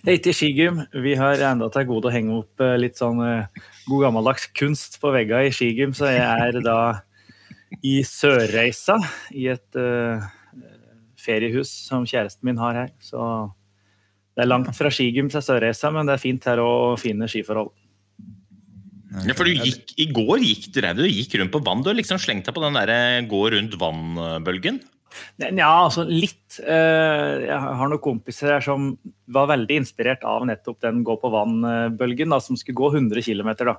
Jeg er ikke i skigym. Vi har enda til gode å henge opp litt sånn god gammeldags kunst på veggene i skigym, så jeg er da i Sørreisa, i et feriehus som kjæresten min har her. Så det er langt fra skigym til Sørreisa, men det er fint her og fine skiforhold. Ja, for du gikk, I går gikk du, du gikk rundt på vann. Du har liksom slengt deg på den der gå rundt vann-bølgen. Ja, altså litt. Eh, Jeg har noen kompiser her som var veldig inspirert av nettopp den gå på vann-bølgen, som skulle gå 100 km. Da.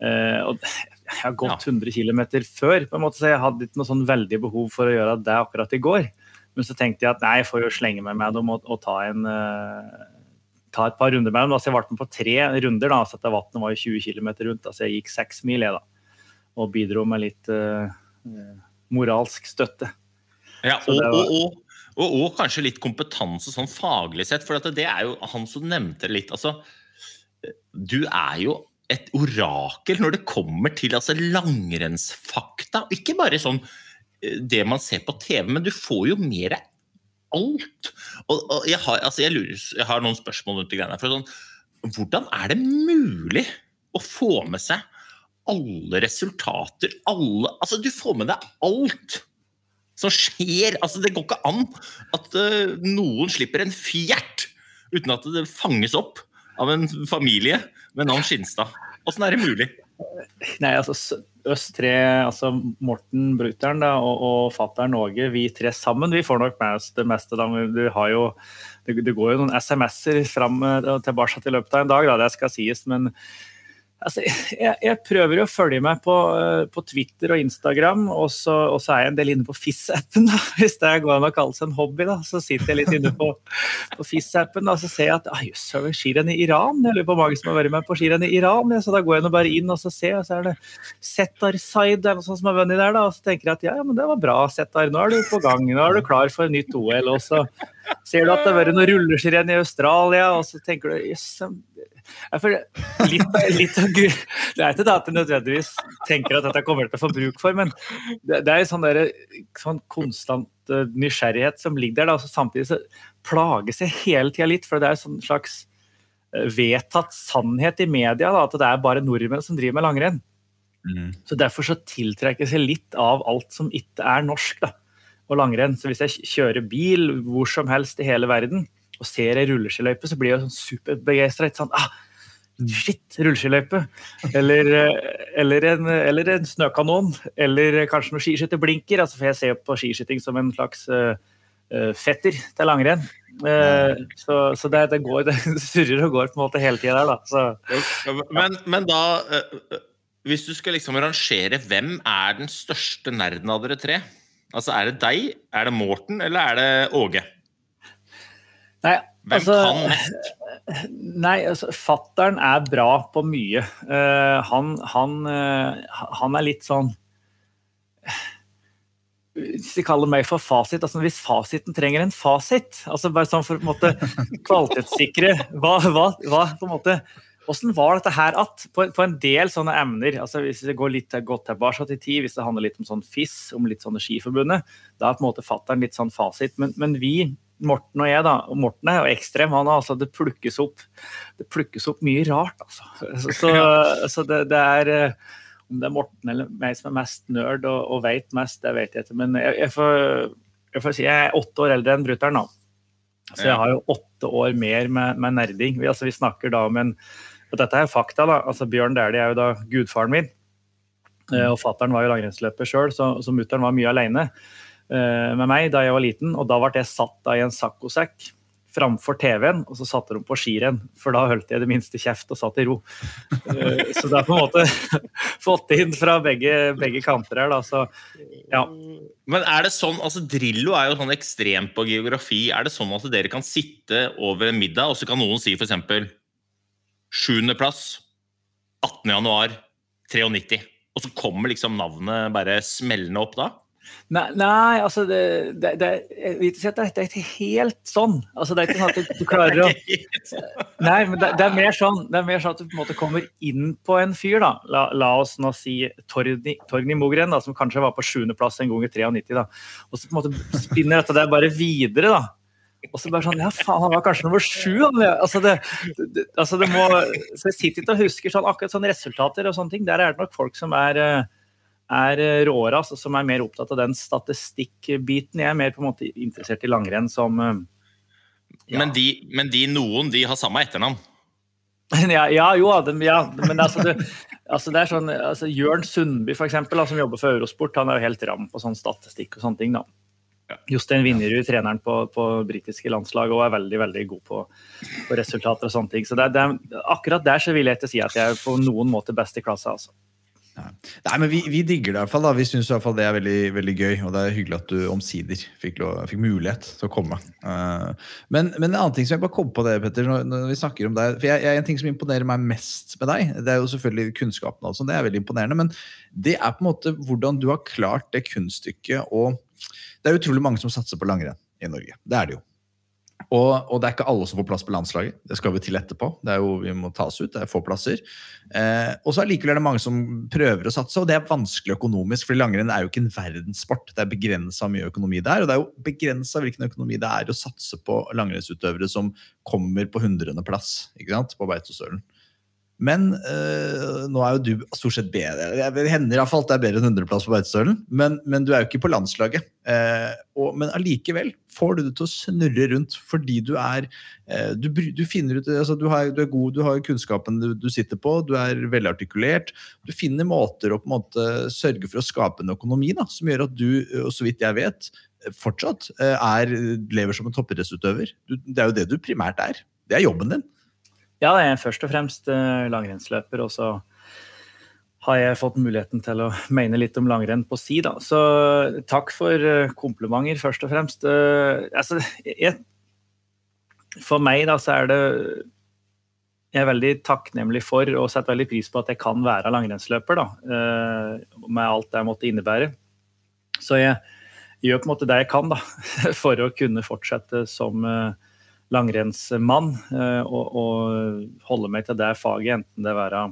Eh, Og jeg har gått 100 km før, på en måte, så jeg hadde ikke noe sånn veldig behov for å gjøre det akkurat i går. Men så tenkte jeg at nei, jeg får jo slenge meg med dem og, og ta, en, uh, ta et par runder med dem. Altså, jeg ble med på tre runder, da, så at vannet var jo 20 km rundt. altså jeg gikk seks mil, jeg, da. Og bidro med litt eh, moralsk støtte. Ja, og, var- og, og, og, kanskje litt kompetanse sånn faglig sett, for at det er jo han som nevnte litt. Altså, du er jo et orakel når det kommer til altså, langrennsfakta. Ikke bare sånn det man ser på TV, men du får jo mer alt. Og, og jeg, har, altså, jeg, lurer, jeg har noen spørsmål rundt de greiene. her, sånn, hvordan er det mulig å få med seg alle resultater, alle Altså, du får med deg alt som skjer. Altså, det går ikke an at uh, noen slipper en fjert uten at det fanges opp av en familie med navn Skinstad. Åssen er det mulig? Nei, altså oss tre, altså Morten Brutter'n da, og, og fattern Åge, vi tre sammen, vi får nok med oss det meste. da, Du har jo, det, det går jo noen SMS-er fram eh, tilbake i løpet av en dag, da, det skal sies. Men altså, jeg, jeg prøver å følge meg på, eh, på Twitter og Instagram, og så, og så er jeg en del inne på FIS-appen, hvis det går an å kalle seg en hobby. da, Så sitter jeg litt inne på, på FIS-appen og så ser jeg at ah, jøss, har vi skirenn i Iran? Jeg lurer på mange som har vært med på skirenn i Iran. Ja, så da går jeg nå bare inn og så ser og så er det Settar Zaid eller noe sånt som har vunnet der. da, Og så tenker jeg at ja, ja, men det var bra, Settar. Nå er du på gang. Nå er du klar for nytt OL. Og så ser du at det har vært noen rulleskirenn i Australia, og så tenker du jøss yes, litt, litt av Det er ikke det at jeg nødvendigvis tenker at dette kommer jeg til å få bruk for, men det, det er en sånn, der, sånn konstant eh, nysgjerrighet som ligger der. Da, og samtidig så plages jeg hele tida litt, for det er en sånn slags eh, vedtatt sannhet i media da, at det er bare nordmenn som driver med langrenn. Så Derfor så tiltrekkes seg litt av alt som ikke er norsk da, og langrenn. Så hvis jeg kjører bil hvor som helst i hele verden og ser ei rulleskiløype, så blir jeg sånn superbegeistra. Sånn, ah, shit, rulleskiløype! Eller, eh, eller, en, eller en snøkanon. Eller kanskje noen skiskytterblinker. Altså, for jeg ser på skiskyting som en slags eh, fetter til langrenn. Eh, så så det, det, går, det surrer og går på en måte hele tida der, da. Så, Men, men da eh, Hvis du skal liksom rangere, hvem er den største nerden av dere tre? Altså, Er det deg, er det Morten, eller er det Åge? Nei, Hvem altså, kan mest? Nei, altså, fattern er bra på mye. Uh, han, han, uh, han er litt sånn Hvis de kaller meg for fasit, altså hvis fasiten trenger en fasit, altså bare sånn for å måte kvalitetssikre hva, hva, hva på en måte Hvordan var dette her at på, på en del sånne emner, altså hvis det går litt godt tilbake til tid, hvis det handler litt om sånn FIS, om litt sånn Skiforbundet, da er på en måte fattern litt sånn fasit. Men, men vi, Morten og jeg, da, og Morten er jo ekstrem, han altså, det plukkes opp det plukkes opp mye rart, altså. Så, så, så det, det er eh, Om det er Morten eller meg som er mest nerd og, og veit mest, det vet jeg ikke. Men jeg, jeg, får, jeg får si jeg er åtte år eldre enn brutter'n, da. Så jeg har jo åtte år mer med, med nerding. Vi, altså, vi snakker da om en og Dette er fakta, da. Altså, Bjørn Dæhlie er jo da gudfaren min. Eh, Og fattern var jo langrennsløper sjøl, så, så mutter'n var mye aleine med meg da jeg var liten. Og da ble jeg satt i en saccosekk framfor TV-en, og så satte de på skirenn. For da holdt jeg det minste kjeft og satt i ro. Eh, Så det er på en måte fått inn fra begge, begge kanter her, da. Så ja. Men er det sånn, altså Drillo er jo sånn ekstremt på geografi. Er det sånn at dere kan sitte over middag, og så kan noen si f.eks. sjuendeplass 18. januar 93, og så kommer liksom navnet bare smellende opp da? Nei, nei altså det, det, det, jeg vil ikke si at det, er ikke helt sånn. Altså det er ikke sånn at du, klarer å Nei, men det, det, er mer sånn, det er mer sånn at du på en måte kommer inn på en fyr. da. La, la oss nå si Torgny, Torgny Mogren, da, som kanskje var på sjuendeplass en gang i 93. da. Og så på en måte spinner dette der bare videre. da. Og så bare sånn Ja, faen, han var kanskje nummer sju. Altså det, det, altså det må, så Jeg sitter ikke og husker sånn, akkurat sånne resultater og sånne ting. Der er det nok folk som er eh, er råere, altså, som er mer opptatt av den statistikkbiten. Jeg er mer på en måte interessert i langrenn som eh, ja. Men, de, men de noen, de har samme etternavn. ja, ja, jo, de, ja, men altså, det, altså, det er sånn altså, Jørn Sundby, for eksempel, som jobber for Eurosport, han er jo helt ram på sånn statistikk og sånne ting. da. Jostein Vinjerud, treneren på, på britiske landslag, og er veldig veldig god på, på resultater og sånne ting. Så det, det, akkurat der så vil jeg ikke si at jeg er på noen måte best i klassa. altså. Nei, men vi, vi digger det i hvert fall. da. Vi syns det er veldig, veldig gøy. Og det er hyggelig at du omsider fikk, lov, fikk mulighet til å komme. Uh, men, men, en annen ting som jeg bare kom på det, Petter, når, når vi snakker om deg for jeg, jeg, En ting som imponerer meg mest med deg, det er jo selvfølgelig kunnskapen. Altså, det er veldig imponerende. Men det er på en måte hvordan du har klart det kunststykket. Og det er utrolig mange som satser på langrenn i Norge. Det er det jo. Og, og, det er ikke alle som får plass på landslaget. Det skal vi til etterpå. Det er jo, Vi må tas ut. Det er få plasser. Eh, og så allikevel er det mange som prøver å satse, og det er vanskelig økonomisk. For langrenn er jo ikke en verdenssport. Det er begrensa mye økonomi der. Og det er jo begrensa hvilken økonomi det er å satse på langrennsutøvere som kommer på hundrendeplass på Beitostølen. Men øh, nå er jo du stort sett bedre. Det hender iallfall at det er bedre enn 100-plass på Beitostølen, men, men, du er jo ikke på landslaget. Eh, og, men allikevel får du det til å snurre rundt fordi du er eh, du, du, finner ut, altså, du, har, du, er god, du har kunnskapen du, du, sitter på, du er velartikulert. Du finner måter å på en måte sørge for å skape en økonomi da, som gjør at du, og så vidt jeg vet, fortsatt eh, er, lever som en toppidrettsutøver. Det er jo det du primært er. Det er jobben din. Ja, jeg er først og fremst uh, langrennsløper. Og så har jeg fått muligheten til å mene litt om langrenn på si, da. Så takk for uh, komplimenter, først og fremst. Altså, jeg, for meg, da, så er det Jeg er veldig takknemlig for og setter veldig pris på at jeg kan være langrennsløper, da. med alt det måtte innebære. Så jeg gjør på en måte det jeg kan da, for å kunne fortsette som uh, langrennsmann eh, og, og holde meg til det faget, enten det være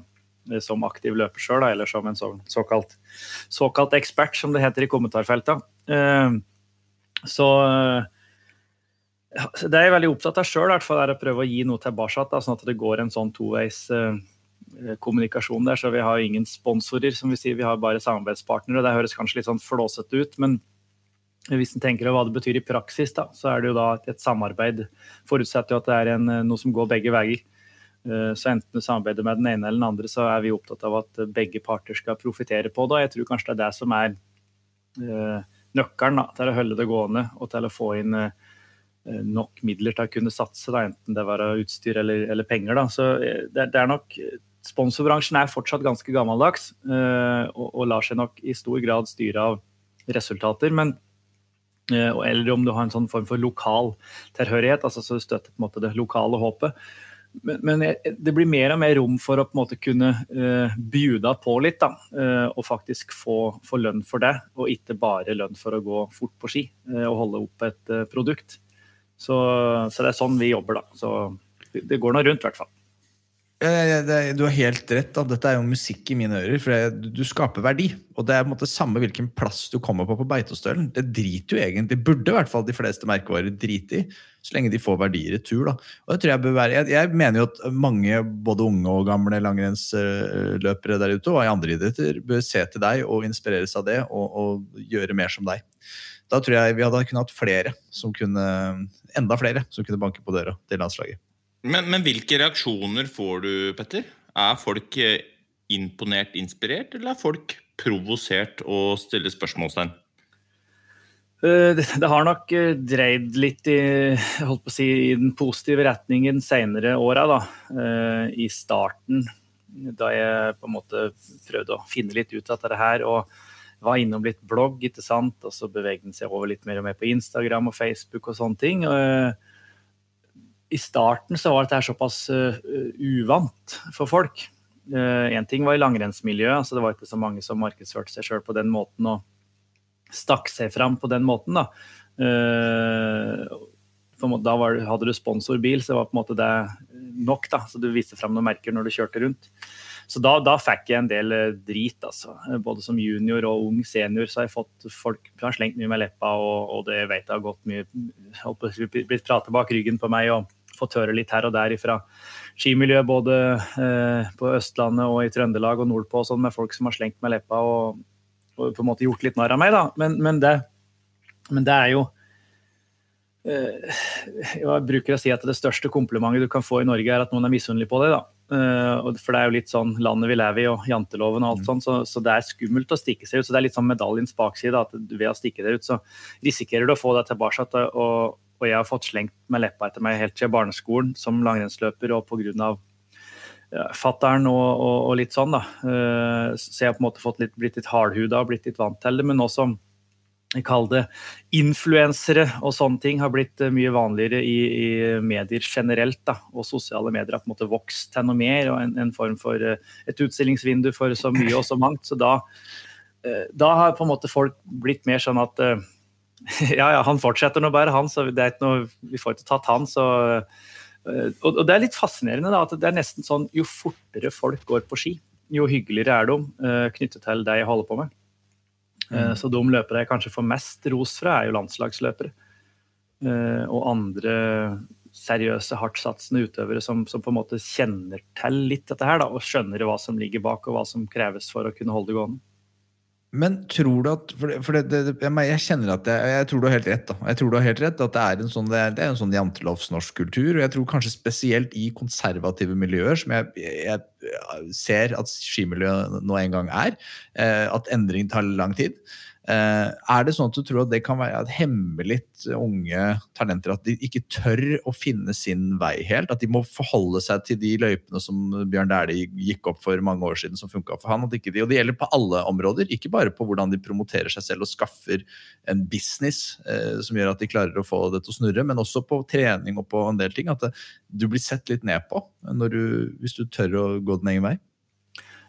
eh, som aktiv løper sjøl eller som en så, såkalt, såkalt, ekspert, som det heter i kommentarfeltet. Eh, så det er jeg veldig opptatt av sjøl, er å prøve å gi noe tilbake. sånn at det går en sånn toveis kommunikasjon der. Så vi har ingen sponsorer, som vi sier. Vi har bare samarbeidspartnere. Det høres kanskje litt sånn flåsete ut, men hvis en tenker hva det betyr i praksis, da, så er det jo da et samarbeid. Forutsetter jo at det er en, noe som går begge veier. Eh, så enten du samarbeider med den ene eller den andre, så er vi opptatt av at begge parter skal profitere på det. Jeg tror kanskje det er det som er eh, nøkkelen da, til å holde det gående og til å få inn eh, nok midler til å kunne satse, da, enten det var utstyr eller, eller penger. Da. Så det, det, er nok Sponsorbransjen er fortsatt ganske gammeldags og, og lar seg nok i stor grad styre av resultater. men Eh, eller om du har en sånn form for lokal tilhørighet, altså så støtter på en måte det lokale håpet. Men, men, det blir mer og mer rom for å på en måte kunne uh, bjuda på litt. da, uh, Og faktisk få, få, lønn for det, og ikke bare lønn for å gå fort på ski uh, og holde opp et produkt. Så, så, det er sånn vi jobber, da. Så det, det går nå rundt, i hvert fall. Du har helt rett. Da. Dette er jo musikk i mine ører. For du skaper verdi. Og det er på en måte samme hvilken plass du kommer på på Beitostølen. Det driter jo egentlig, burde i hvert fall de fleste merkevarer drite i. Så lenge de får verdi i retur. Da. Og det tror Jeg bør være, jeg, jeg, mener jo at mange både unge og gamle langrennsløpere der ute, og i andre idretter, bør se til deg og inspireres av det og, og gjøre mer som deg. Da tror jeg vi hadde kunnet hatt flere som kunne, enda flere som kunne banke på døra til landslaget. Men, men, hvilke reaksjoner får du, Petter? Er folk eh, imponert, inspirert, eller er folk provosert og stiller spørsmålstegn? Eh, det, har nok eh, dreid litt i, si, i den positive retningen senere åra. I starten, da jeg på en måte prøvde å finne litt ut av dette her. og var innom litt blogg, ikke sant? og så beveget den seg over litt mer og mer på Instagram og Facebook og sånne ting. og i starten så var dette såpass uh, uvant for folk. Én uh, ting var i langrennsmiljøet, altså det var ikke så mange som markedsførte seg sjøl på den måten og stakk seg fram på den måten. Da, uh, da var, hadde du sponsorbil, så det var på en måte det nok. da, så Du viste fram noen merker når du kjørte rundt. Så da, da, fikk jeg en del eh, drit, altså. Både som junior og ung senior så har jeg fått folk har slengt mye med leppa, og, og det vet jeg har gått mye Blitt pratet bak ryggen på meg og fått høre litt her og der ifra skimiljøet både eh, på Østlandet og i Trøndelag og nordpå sånn, med folk som har slengt med leppa og, og, på en måte gjort litt narr av meg. da. Men, men, det, men det er jo eh, Jeg bruker å si at det største komplimentet du kan få i Norge, er at noen er misunnelig på deg. da. Eh, For det er jo litt sånn landet vi lever i, og janteloven og alt sånt, så, så det er skummelt å stikke seg ut. Så det er litt sånn medaljens bakside, at ved å stikke deg ut, så risikerer du å få deg tilbake. Og, og jeg har fått slengt med leppa etter meg helt til barneskolen som langrennsløper, og pga. Ja, fattern og, og, og, litt sånn, da. Eh, Så jeg har på en måte fått litt, blitt litt hardhuda og blitt litt vant til det. Men nå som kaller det influensere og sånne ting har blitt eh, mye vanligere i, i medier generelt. Da. Og sosiale medier har på en måte vokst til noe mer, og en, en form for eh, et utstillingsvindu for så mye og så mangt. Så da, eh, da har på en måte folk blitt mer sånn at ja, ja, han fortsetter nå bare, han, så det er ikke noe, vi får ikke tatt han. så og, og det er litt fascinerende da, at det er nesten sånn jo fortere folk går på ski, jo hyggeligere er de knyttet til det jeg holder på med. Eh, Så de løpere jeg kanskje får mest ros fra, er jo landslagsløpere. Eh, Og andre seriøse, hardtsatsende utøvere som, som på en måte kjenner til litt dette her, da, og skjønner hva som ligger bak, og hva som kreves for å kunne holde det gående. Men tror du at For, det, for det, det, jeg, jeg kjenner at jeg, jeg tror du har helt rett. da. Jeg tror du har helt rett at Det er en sånn, det er, er en sånn jantelovs norsk kultur. Og jeg tror kanskje spesielt i konservative miljøer, som jeg, jeg ser at skimiljøet nå en gang er, eh, at endring tar lang tid. Eh, er det sånn at du tror at det kan være at hemmelig unge talenter? At de ikke tør å finne sin vei helt? At de må forholde seg til de løypene som Bjørn Dæhlie gikk opp for mange år siden, som funka for han? De, og det gjelder på alle områder, ikke bare på hvordan de promoterer seg selv og skaffer en business eh, som gjør at de klarer å få det til å snurre, men også på trening og på en del ting. At det, du blir sett litt ned på du, hvis du tør å gå din egen vei.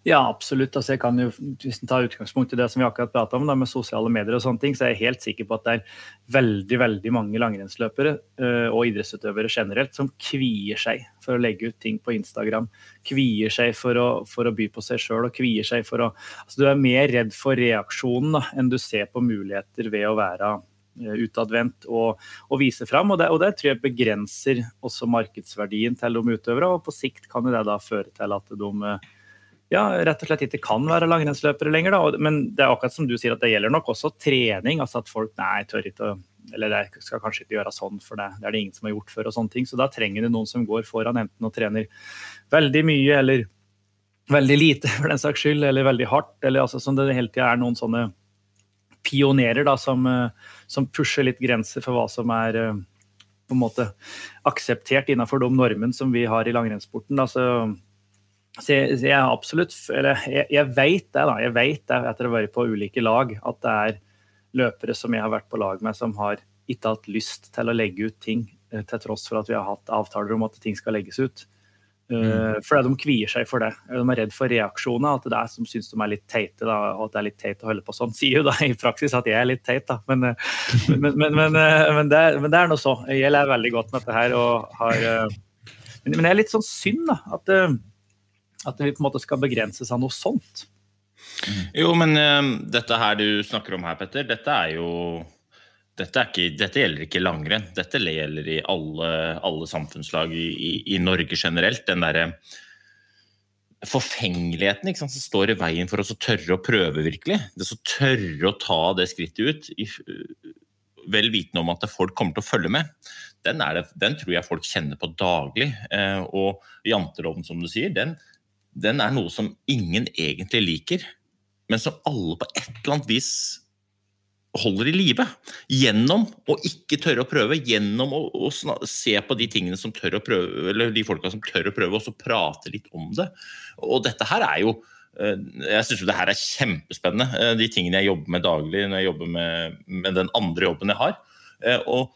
Ja, absolutt. Altså, jeg kan jo, hvis en tar utgangspunkt i det som vi akkurat pratet om, da, med sosiale medier og sånne ting, så er jeg helt sikker på at det er veldig veldig mange langrennsløpere uh, og idrettsutøvere generelt som kvier seg for å legge ut ting på Instagram. Kvier seg for å, for å by på seg sjøl og kvier seg for å altså, Du er mer redd for reaksjonen da, enn du ser på muligheter ved å være øh, utadvendt og, og vise fram. Og det, og det tror jeg begrenser også markedsverdien til de utøvere, og på sikt kan det da føre til at de øh, ja, rett og slett ikke kan være langrennsløpere lenger. Da. Men det er akkurat som du sier at det gjelder nok også trening. altså At folk nei, tør ikke å eller det skal kanskje ikke gjøre sånn, for det, det er det ingen som har gjort før. og sånne ting, Så da trenger du noen som går foran enten og trener veldig mye eller veldig lite, for den saks skyld, eller veldig hardt. eller altså Som det hele tida er noen sånne pionerer da, som, som, pusher litt grenser for hva som er på en måte akseptert innenfor de normene som vi har i langrennssporten. da, så jeg, så jeg absolutt Eller jeg, jeg vet det, da. Jeg veit det etter å ha vært på ulike lag, at det er løpere som jeg har vært på lag med, som har ikke hatt lyst til å legge ut ting, eh, til tross for at vi har hatt avtaler om at ting skal legges ut. Mm. Uh, fordi de kvier seg for det. De er redd for reaksjoner. At det er som syns de er litt teite. Da, og at det er litt teit å holde på sånn. Sier jo da i praksis at jeg er litt teit, da. Men, men, men, men, men det, er, er nå så. Jeg lærer veldig godt med dette her. og har men, det er litt sånn synd da, at at vi på en måte skal begrenses av noe sånt. Jo, men uh, dette her du snakker om her, Petter, dette er jo dette, ikke, dette gjelder ikke langrenn. Dette gjelder i alle, alle samfunnslag i, i, i, Norge generelt. Den derre forfengeligheten sant, som står i veien for oss å tørre å prøve, virkelig. Det å tørre å ta det skrittet ut, i, vel vitende om at folk kommer til å følge med. Den, det, den, tror jeg folk kjenner på daglig. Eh, og janteloven, som du sier, den, den er noe som ingen egentlig liker, men som alle på et eller annet vis holder i live. Gjennom å ikke tørre å prøve, gjennom å, å se på de tingene som tør å prøve, eller de folka som tør å prøve, og så prate litt om det. Og dette her er jo eh, jeg syns det her er kjempespennende, eh, de tingene jeg jobber med daglig når jeg jobber med, med den andre jobben jeg har. Eh, og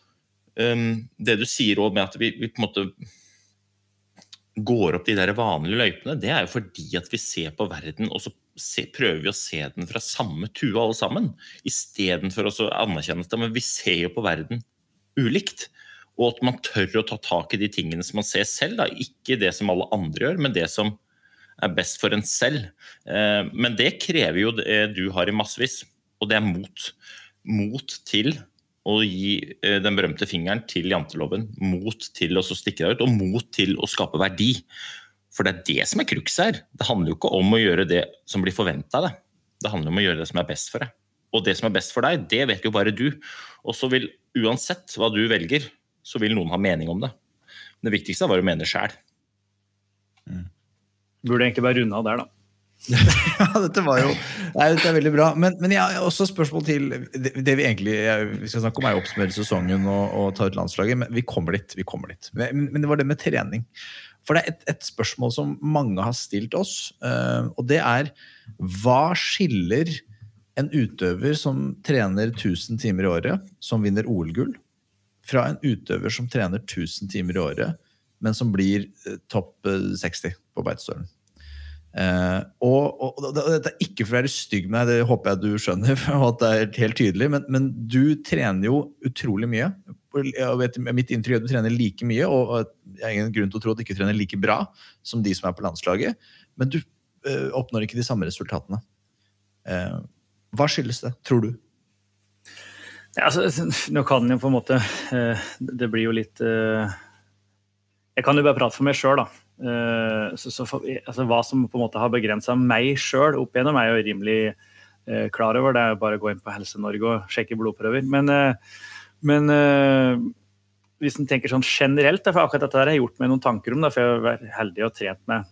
um, det du sier òg med at vi, vi, på en måte går opp de der vanlige løypene, det er jo fordi at vi ser på verden, og så se, prøver vi å se den fra samme tue alle sammen. Istedenfor å anerkjenne at vi ser jo på verden ulikt. Og at man tør å ta tak i de tingene som man ser selv. Da. Ikke det som alle andre gjør, men det som er best for en selv. Eh, men det krever jo det du har i massevis, og det er mot. Mot til å gi eh, den berømte fingeren til janteloven. Mot til å stikke deg ut, og mot til å skape verdi. For det er det som er crux her. Det handler jo ikke om å gjøre det som blir forventa av deg. Det handler om å gjøre det som er best for deg. Og det som er best for deg, det vet jo bare du. Og så vil, uansett hva du velger, så vil noen ha mening om det. Men Det viktigste er hva du mener sjæl. Burde egentlig bare runde av der, da. ja, dette var jo Nei, dette er veldig bra. Men, men jeg har også spørsmål til det, det vi egentlig vi skal snakke om, er å oppsummere sesongen og, og, ta ut landslaget. Men vi kommer dit. vi kommer dit. Men, men, det var det med trening. For det er et, et spørsmål som mange har stilt oss, uh, og det er hva skiller en utøver som trener 1000 timer i året, som vinner OL-gull, fra en utøver som trener 1000 timer i året, men som blir uh, topp 60 på Beitostølen? Uh, og, og, og, Dette er ikke for å være stygg med deg, det håper jeg du skjønner. og at det er helt tydelig, Men, men du trener jo utrolig mye. Vet, mitt inntrykk er at du trener like mye, og, jeg har ingen grunn til å tro at du ikke trener like bra som de som er på landslaget. Men du uh, oppnår ikke de samme resultatene. Uh, hva skyldes det, tror du? Ja, altså, nå kan jo på en måte Det blir jo litt Jeg kan jo bare prate for meg sjøl, da. Eh, så, så altså, hva som på en måte har begrensa meg sjøl opp igjennom, er jo rimelig uh, klar over. Det er jo bare å gå inn på Helse-Norge og sjekke blodprøver. Men, uh, men hvis en tenker sånn generelt, for akkurat dette har jeg gjort meg noen tanker om, da, for jeg har vært heldig og trent med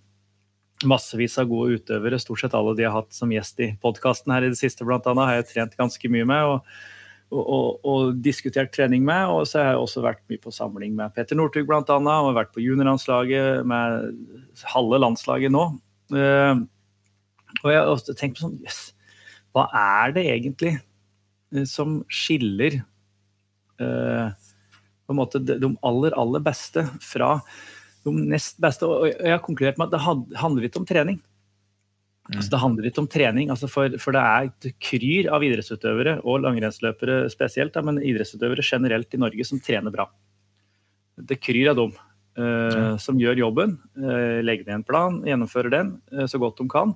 massevis av gode utøvere. Stort sett alle de jeg har hatt som gjest i podkasten her i det siste, blant annet, har jeg trent ganske mye med. og og, og, diskutert trening med. Og så har jeg også vært mye på samling med Peter Northug bl.a. Og vært på juniorlandslaget med halve landslaget nå. Uh, og jeg har tenkt på sånn yes, hva er det egentlig uh, som skiller uh, på en måte de, aller, aller beste fra de nest beste? Og jeg har konkludert med at det handler litt om trening. Altså, det handler litt om trening, altså for, for, det er et kryr av idrettsutøvere, og langrennsløpere spesielt, da, men idrettsutøvere generelt i Norge som trener bra. Det kryr av dem uh, som gjør jobben. Uh, legger ned en plan, gjennomfører den uh, så godt de kan.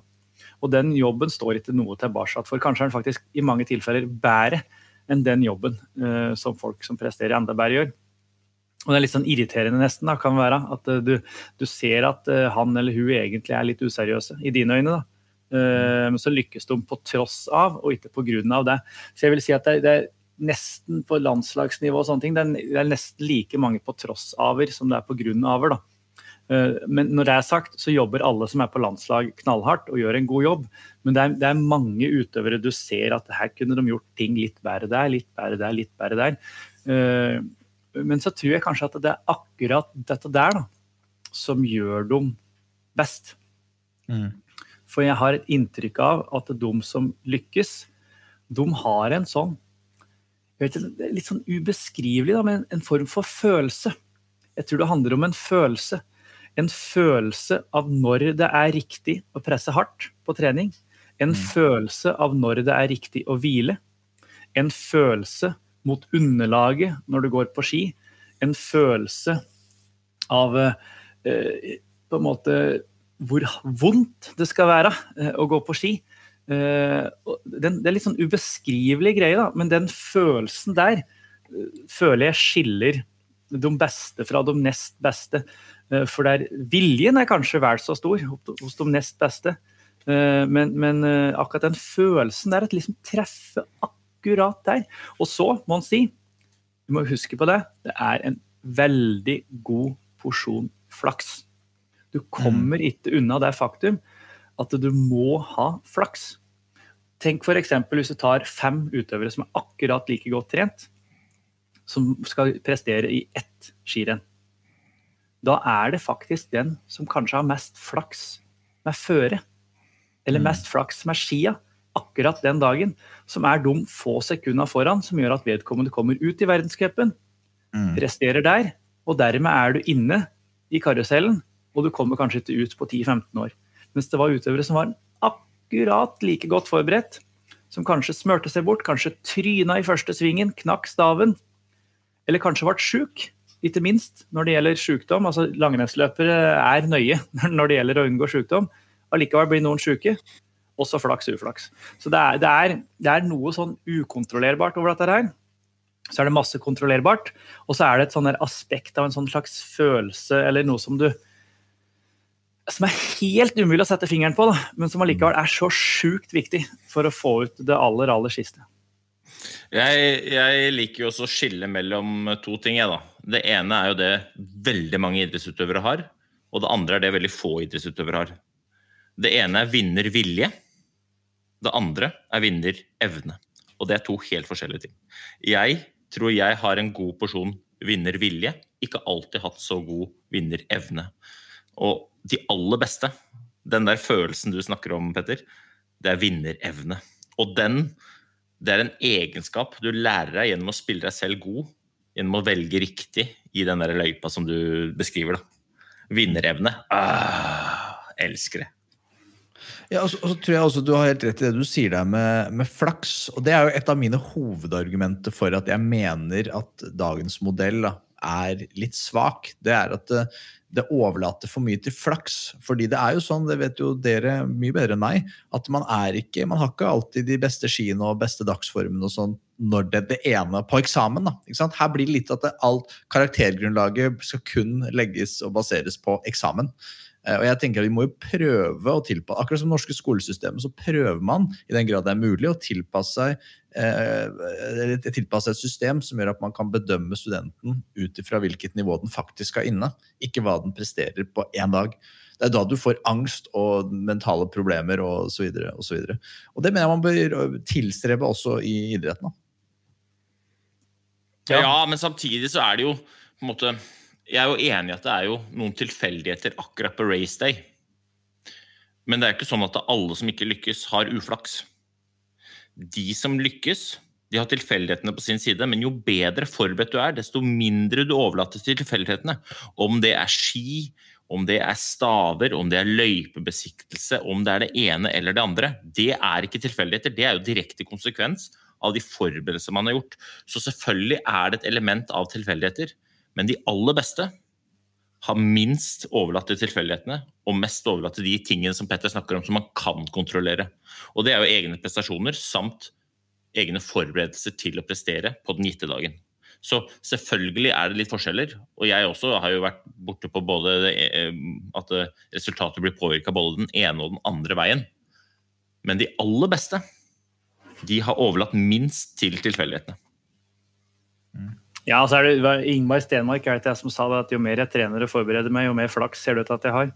Og den jobben står ikke noe tilbake for. Kanskje er den faktisk i mange tilfeller bedre enn den jobben som folk som presterer enda bedre, gjør. Og det er litt sånn irriterende nesten, da, kan være, at du, du ser at han eller hun egentlig er litt useriøse, i dine øyne. da Eh, men så lykkes de på tross av, og ikke på grunn av det. Så jeg vil si at det, det er nesten på landslagsnivå og sånne ting, det er, nesten like mange på tross av-er som det er på grunn av-er. Eh, men når det er sagt, så jobber alle som er på landslag knallhardt og gjør en god jobb. Men det er, det er mange utøvere du ser at her kunne de gjort ting litt bedre der, litt bedre der, litt bedre der. Eh, men så tror jeg kanskje at det er akkurat dette der da, som gjør dem best. Mm. For jeg har et inntrykk av at de som lykkes, de har en sånn vet, Litt sånn ubeskrivelig, da, men en form for følelse. Jeg tror det handler om en følelse. En følelse av når det er riktig å presse hardt på trening. En mm. følelse av når det er riktig å hvile. En følelse mot underlaget når du går på ski. En følelse av eh, på en måte hvor vondt det skal være eh, å gå på ski. Eh, det er litt sånn ubeskrivelig greie, da, men den følelsen der eh, føler jeg skiller de beste fra de nest beste. For der, viljen er kanskje vel så stor hos de nest beste, men, men akkurat den følelsen der, at liksom treffe akkurat der. Og så må en si, du må huske på det, det er en veldig god porsjon flaks. Du kommer mm. ikke unna det faktum at du må ha flaks. Tenk f.eks. hvis du tar fem utøvere som er akkurat like godt trent, som skal prestere i ett skirenn. Da er det faktisk den som kanskje har mest flaks med føre, eller mm. mest flaks med skia, akkurat den dagen, som er de få sekundene foran som gjør at vedkommende kommer ut i verdenscupen, mm. presterer der, og dermed er du inne i karusellen og du kommer kanskje ikke ut på 10-15 år. Mens det var utøvere som var akkurat like godt forberedt, som kanskje smørte seg bort, kanskje tryna i første svingen, knakk staven, eller kanskje ble sjuk. Ikke minst når det gjelder sykdom. altså Langrennsløpere er nøye når det gjelder å unngå sykdom. Allikevel blir noen syke. Også flaks uflaks. Så det er, det, er, det er, noe sånn ukontrollerbart over dette her. Så er det masse kontrollerbart, og så er det et sånn aspekt av en sånn slags følelse eller noe som du som er helt umulig å sette fingeren på, da, men som allikevel er så sjukt viktig for å få ut det aller, aller siste. Jeg, jeg liker jo også å skille mellom to ting. Jeg, da. Det ene er jo det veldig mange idrettsutøvere har, og det andre er det veldig få idrettsutøvere har. Det ene er vinnervilje. Det andre er vinnerevne. Og det er to helt forskjellige ting. Jeg tror jeg har en god porsjon vinnervilje, ikke alltid hatt så god vinnerevne. Og de aller beste, den der følelsen du snakker om, Petter, det er vinnerevne. Og den, det er en egenskap du lærer deg gjennom å spille deg selv god, gjennom å velge riktig i den der løypa som du beskriver. da. Vinnerevne. Ah, elsker det. Ja, og så, og så tror jeg også du har helt rett i det du sier der med, med flaks. Og det er jo et av mine hovedargumenter for at jeg mener at dagens modell da, er litt svak. Det er at det, det overlater for mye til flaks. Fordi det er jo sånn, det vet jo dere mye bedre enn meg, at man er ikke Man har ikke alltid de beste skiene og beste dagsformene og sånn når det er det ene på eksamen. da, ikke sant? Her blir det litt at det, alt karaktergrunnlaget skal kun legges og baseres på eksamen. Eh, Og jeg tenker at Vi må jo prøve å tilpasse Akkurat som det norske skolesystemet, så prøver man i den grad det er mulig å tilpasse, seg, eh, tilpasse et system som gjør at man kan bedømme studenten ut ifra hvilket nivå den faktisk har inne, ikke hva den presterer på én dag. Det er da du får angst og mentale problemer og så videre. Og, så videre. og det mener jeg man bør tilstrebe også i idretten. Ja. Ja. men samtidig så er det jo på en måte Jeg er jo enig i at det er jo noen tilfeldigheter akkurat på race day. Men det er ikke sånn at alle som ikke lykkes, har uflaks. De som lykkes, de har tilfeldighetene på sin side, men jo bedre forberedt du er, desto mindre du overlater til tilfeldighetene. Om det er ski, om det er staver, om det er løypebesiktelse, om det er det ene eller det andre. Det er ikke tilfeldigheter, det er jo direkte konsekvens av de forberedelser man har gjort. Så selvfølgelig er det et element av tilfeldigheter, men de aller beste har minst overlatt til tilfeldighetene og mest overlatt til de tingene som Petter snakker om som man kan kontrollere. Og det er jo egne prestasjoner samt egne forberedelser til å prestere på den gitte dagen. Så selvfølgelig er det litt forskjeller. Og jeg også har jo vært borte på både det, eh, at resultatet blir påvirka både den ene og den andre veien. Men de aller beste, de har overlatt minst til tilfeldighetene. Ja, så er det det Ingmar Stenmark er det jeg som sa det, at jo mer jeg trener og forbereder meg, jo mer flaks ser det ut at jeg har.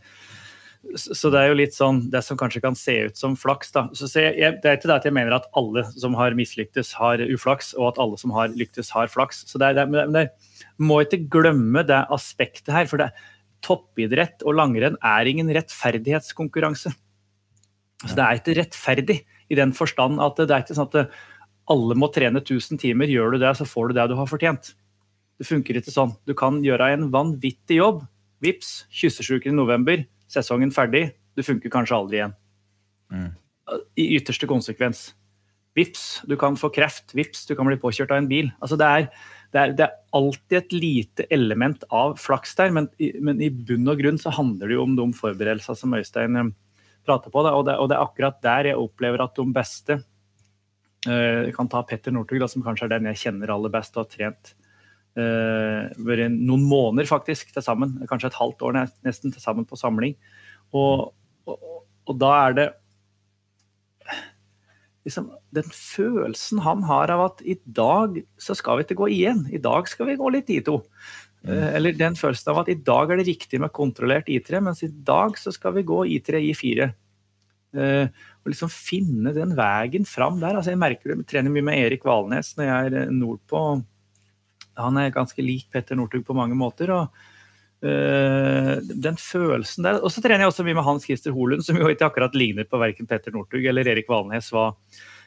Så det er jo litt sånn det som kanskje kan se ut som flaks. da. Så, jeg, det er ikke det at jeg mener at alle som har mislyktes, har uflaks, og at alle som har lyktes, har flaks. Så det er, det er, det er, må ikke glemme det aspektet her. For det, toppidrett og langrenn er ingen rettferdighetskonkurranse. Så det er ikke rettferdig i den forstand at det er ikke sånn at alle må trene 1000 timer. Gjør du det, så får du det du har fortjent. Det funker ikke sånn. Du kan gjøre en vanvittig jobb. Vips, kyssesyken i november, sesongen ferdig. Du funker kanskje aldri igjen. I ytterste konsekvens. Vips, du kan få kreft. Vips, du kan bli påkjørt av en bil. Altså det, er, det, er, det er alltid et lite element av flaks der, men, i- men i bunn og grunn så handler det jo om de forberedelsene som Øystein eh, prater på. Og, det, og det er akkurat der jeg opplever at de beste eh, Jeg kan ta Petter Northug, som kanskje er den jeg kjenner aller best og har trent eh, noen måneder faktisk til sammen. Kanskje et halvt år nesten til sammen på samling. Og, og, og da er det liksom, Den følelsen han har av at i dag så skal vi ikke gå I1, i dag skal vi gå litt I2. Eh, Eller den følelsen av at i dag er det riktig med kontrollert I3, mens i dag så skal vi gå I3, I4. Og liksom finne den veien fram der. altså Jeg merker det, jeg trener mye med Erik Valnes når jeg er nordpå. Han er ganske lik Petter Northug på mange måter. og eh, den følelsen der. Og så trener jeg også mye med Hans Christer Holund, som jo ikke akkurat ligner på verken Petter Northug eller Erik Valnes hva,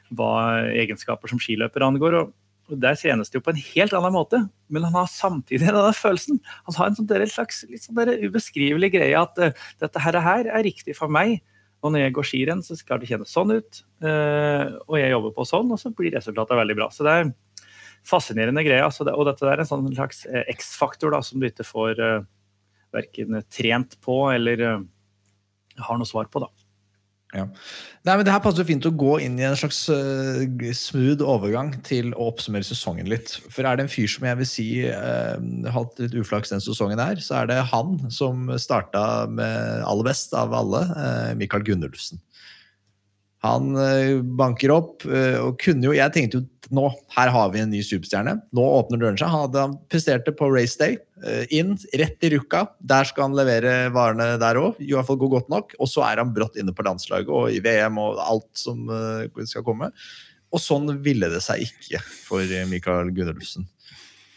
hva egenskaper som skiløper angår. og Der trenes det jo på en helt annen måte, men han har samtidig denne følelsen. Han har en sånn slags litt sånn der ubeskrivelig greie at uh, dette her, her er riktig for meg. Og når jeg går skirenn, så skal det kjennes sånn ut. eh, og jeg jobber på sånn, og så blir resultatet veldig bra. Så det er fascinerende greie. Altså det, og dette er en sånn slags eh, X-faktor som du ikke får uh, verken trent på eller eh, har noe svar på. da. Ja. Nei, men Det her passer jo fint å gå inn i en slags uh, smooth overgang til å oppsummere sesongen litt. For er det en fyr som jeg vil si uh, har hatt litt uflaks den sesongen her, så er det han som starta med aller best av alle, uh, Mikael Gunnulfsen. Han eh, banker opp eh, og kunne jo Jeg tenkte jo nå, her har vi en ny superstjerne. Nå åpner døren seg. Han hadde han presterte på race day. eh, inn, rett i rukka. Der skal han levere varene der òg. I hvert fall gå godt nok. Og så er han brått inne på landslaget og i VM og alt som skal komme. Og sånn ville det seg ikke for Michael Gunnulfsen.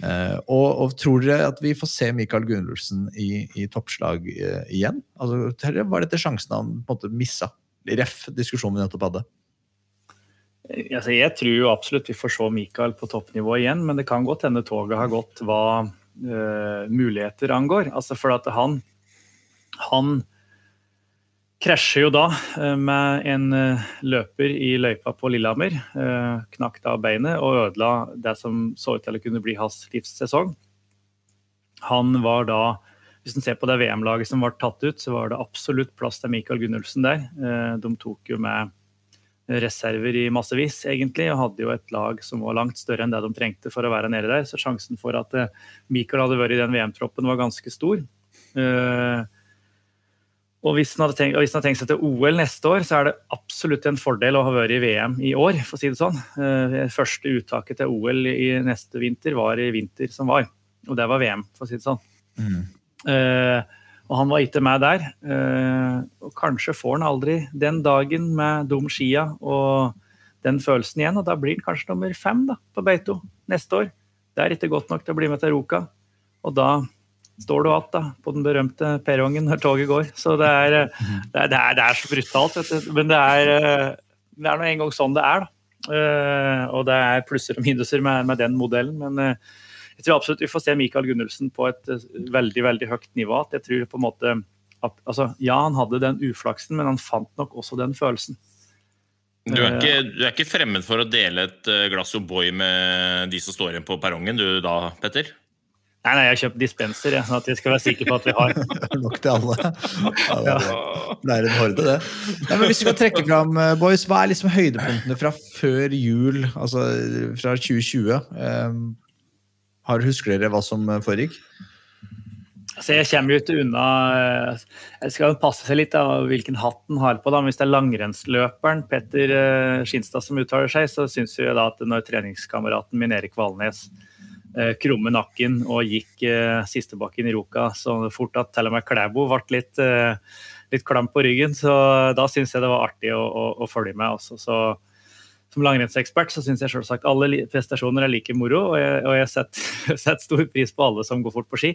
Og, og tror dere at vi får se Mikael Gunnulfsen i, i toppslag igjen? Altså, var dette sjansen han på en måte missa? Ref diskusjonen vi nettopp hadde. Altså, jeg tror jo absolutt vi får se Mikael på toppnivå igjen, men det kan godt hende toget har gått hva uh, muligheter angår. Altså for at han, han krasjer jo da uh, med en uh, løper i løypa på Lillehammer. Eh, knakk da beinet og ødela det som så ut til å kunne bli hans livssesong. Han var da hvis en ser på det VM-laget som ble tatt ut, så var det absolutt plass til Mikael Gunnulfsen der. Eh, De tok jo med reserver i massevis, egentlig, og hadde jo et lag som var langt større enn det de trengte for å være nede der. Så sjansen for at Michael Mikael hadde vært i den VM-troppen, var ganske stor. Eh, Og hvis han, hadde tenkt, hadde tenkt seg til OL neste år, så er det absolutt en fordel å ha vært i VM i år, for å si det sånn. Eh, første uttaket til OL i neste vinter var i vinter som var. Og det var VM, for å si det sånn. Eh, og han var ikke med der. Eh, og kanskje får han aldri den dagen med dum skia og den følelsen igjen. Og da blir han kanskje nummer fem da, på Beito neste år. Det er ikke godt nok til å bli med til Roka. Og da står du igjen da, på den berømte perrongen når toget går. Så det er, eh, det er, det er, det er så brutalt, vet du. Men det er, eh, det er nå en gang sånn det er, da. Eh, og det er plusser og minuser med, med den modellen. Men eh, jeg tror absolutt vi får se Mikael Gunnulfsen på et eh, veldig veldig høyt nivå. At jeg tror på en måte at, altså, Ja, han hadde den uflaksen, men han fant nok også den følelsen. Du er, ikke, du er ikke fremmed for å dele et eh, glass O'boy med de som står igjen på perrongen, du da, Petter? Nei, nei, jeg har kjøpt dispenser, jeg, sånn at vi skal være sikre på at vi har. Nok til alle. Ja, det er- en horde, det. Nei, men hvis vi skal trekke fram, eh, boys, hva er liksom høydepunktene fra før jul, altså fra 2020? Har, husker dere hva som eh, foregikk? Altså, jeg kommer jo ikke unna eh, Jeg skal passe seg litt av hvilken hatt den har på. da, Hvis det er langrennsløperen Petter eh, Skinstad som uttaler seg, så syns jeg da at når treningskameraten min Erik Valnes krumme nakken og gikk sistebakken i Ruka så fort at til og med Klæbo ble litt, litt klam på ryggen, så da syns jeg det var artig å, å, å følge med. Også. Så som langrennsekspert så syns jeg selvsagt alle prestasjoner er like moro, og jeg, og jeg setter, setter stor pris på alle som går fort på ski.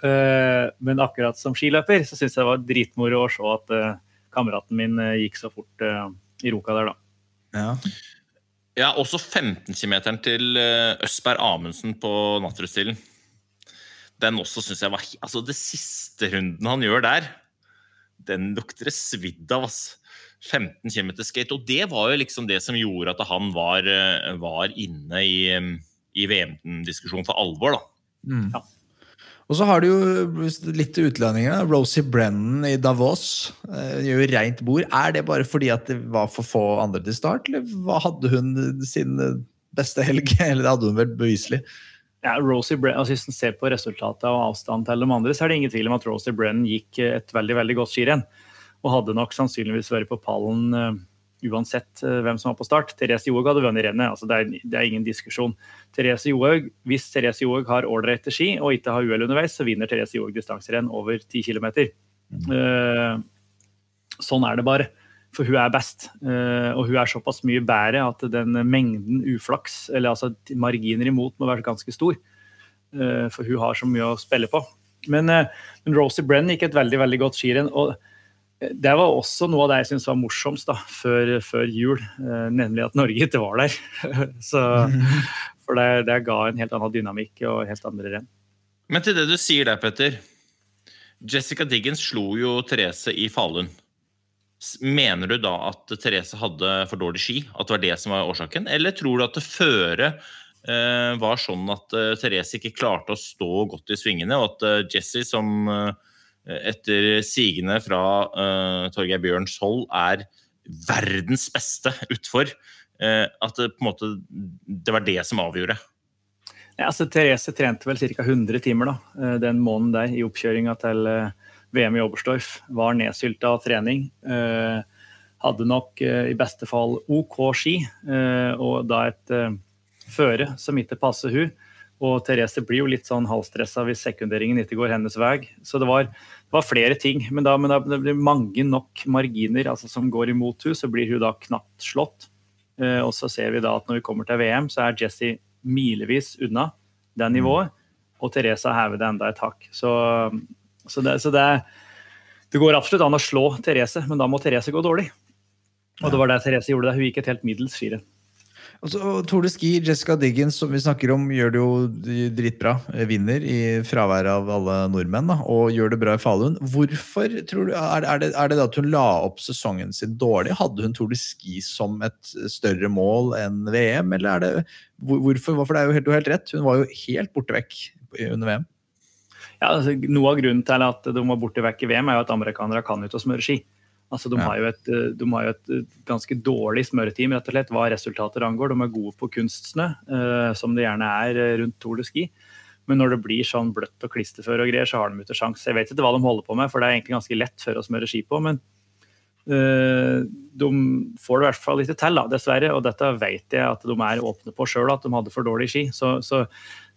Eh, men akkurat som skiløper så syns jeg det var dritmoro å se at eh, kameraten min eh, gikk så fort i roka der, da. Ja. Ja, også 15 km til Østberg Amundsen på Nattrudstilen. Den også syns jeg var Altså, det siste runden han gjør der, den lukter det svidd av, ass. 15 km skate. Og det var jo liksom det som gjorde at han var, eh, var inne i, i VM-diskusjonen for alvor, da. Mm. Ja. Og så har du jo litt utlendinger. Rosie Brennan i Davos eh, gjør jo reint bord. Er det bare fordi at det var for få andre til start, eller hva hadde hun sin eh, beste helg? Eller det hadde hun vel beviselig. Ja, Rosie Brennan, altså Hvis en ser på resultatet og avstand til de andre, så er det ingen tvil om at Rosie Brennan gikk et veldig veldig godt skirenn. Og hadde nok sannsynligvis vært på pallen uh, uansett uh, hvem som var på start. Therese Johaug hadde vunnet rennet. Altså det, er, det er ingen diskusjon. Therese Johaug, Hvis Therese Johaug har ålreite ski og ikke har uhell underveis, så vinner Therese Johaug distanserenn over 10 km. sånn er det bare. For hun er best. Eh, og hun er såpass mye bedre at den mengden uflaks, eller altså marginer imot, må være ganske stor. Eh, for hun har så mye å spille på. Men, eh, men Rosie Brenn gikk et veldig veldig godt skirenn. og det var også noe av det jeg syntes var morsomst da, før, før jul, eh, nemlig at Norge ikke var der. Så, for det, det ga en helt annen dynamikk og helt andre renn. Men til det du sier der, Petter. Jessica Diggins slo jo Therese i Falun. Mener du da at Therese hadde for dårlig ski? At det var det som var årsaken? Eller tror du at det føre eh, var sånn at eh, Therese ikke klarte å stå godt i svingene, og at Jessie, som etter sigende fra uh, Torgeir Bjørnshold er verdens beste utfor, Uh, at det på en måte det var det som avgjorde? Ja, altså, Therese trente vel ca. 100 timer da, eh, den måneden der i oppkjøringa til VM i Oberstdorf. Var nedsylta av trening. hadde nok i beste fall OK ski, og da et føre som ikke passer hun. Og Therese blir jo litt sånn halvstressa hvis sekunderingen ikke går hennes vei. Så det var, var flere ting. Men da, men da det blir mange nok marginer altså, som går imot henne, så blir hun da knapt slått. Eh, og så ser vi da at når vi kommer til VM, så er Jesse milevis unna det nivået. Og Therese har hevet det enda et hakk. Så, så, det, så det, det, går absolutt an å slå Therese, men da må Therese gå dårlig. Og det var det Therese gjorde. det. Hun gikk et helt middels skirenn. Altså, Tour de Ski, Jessica Diggins, som vi snakker om, gjør det jo dritbra. Vinner i fravær av alle nordmenn, da, og gjør det bra i Falun. Hvorfor tror du, er, det, er det at hun la opp sesongen sin dårlig? Hadde hun Tour de Ski som et større mål enn VM, eller er det Hvorfor? For det er jo helt, helt rett, hun var jo helt borte vekk under VM. Ja, altså, Noe av grunnen til at de var borte vekk i VM, er jo at amerikanere kan ut og smøre ski. Altså, de, ja. har jo et, eh, de har jo et eh, ganske dårlig smøreteam rett og slett, hva resultater angår. De er gode på kunstsnø, uh, som det gjerne er rundt Tour de Ski. Men når det blir sånn bløtt og klisterføre og greier, så har de ikke sjanse. Jeg vet ikke hva de holder på med, for det er egentlig ganske lett før å smøre ski på. Men uh, de får det i hvert fall ikke til, da, dessverre. Og dette vet jeg at de er åpne på sjøl, at de hadde for dårlig ski. Så, så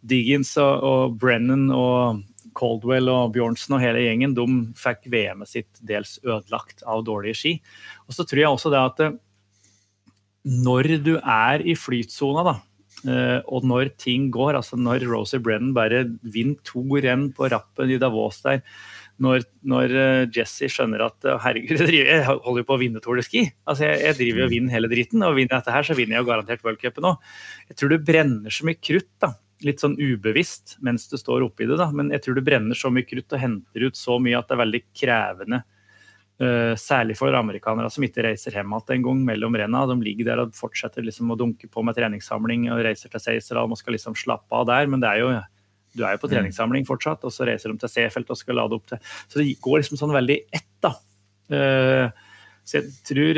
Diggins og, og Brennan og Caldwell og Bjørnsen og hele gjengen de fikk VM-et sitt dels ødelagt av dårlige ski. Og så tror jeg også det at eh, når du er i flytsona, da, eh, og når ting går, altså når Rosie Brennan bare vinner to renn på rappen i Davos der, når, når eh, Jesse skjønner at herregud, jeg, holder jo på å vinne Tour de Ski. Altså, jeg, jeg driver og vinner hele dritten, og vinner dette her, så vinner jeg jo garantert worldcupen òg. Jeg tror det brenner så mye krutt da, litt sånn ubevisst mens du står oppi det. da, Men jeg tror du brenner så mye krutt og henter ut så mye at det er veldig krevende. Uh, særlig for amerikanere som ikke reiser hjem igjen en gang mellom renna. De ligger der og fortsetter liksom å dunke på med treningssamling og reiser til Seiserdal og skal liksom slappe av der. Men det er jo, du er jo på mm. treningssamling fortsatt, og så reiser de til Seefeld og skal lade opp til Så det går liksom sånn veldig ett, da. Uh, så jeg tror,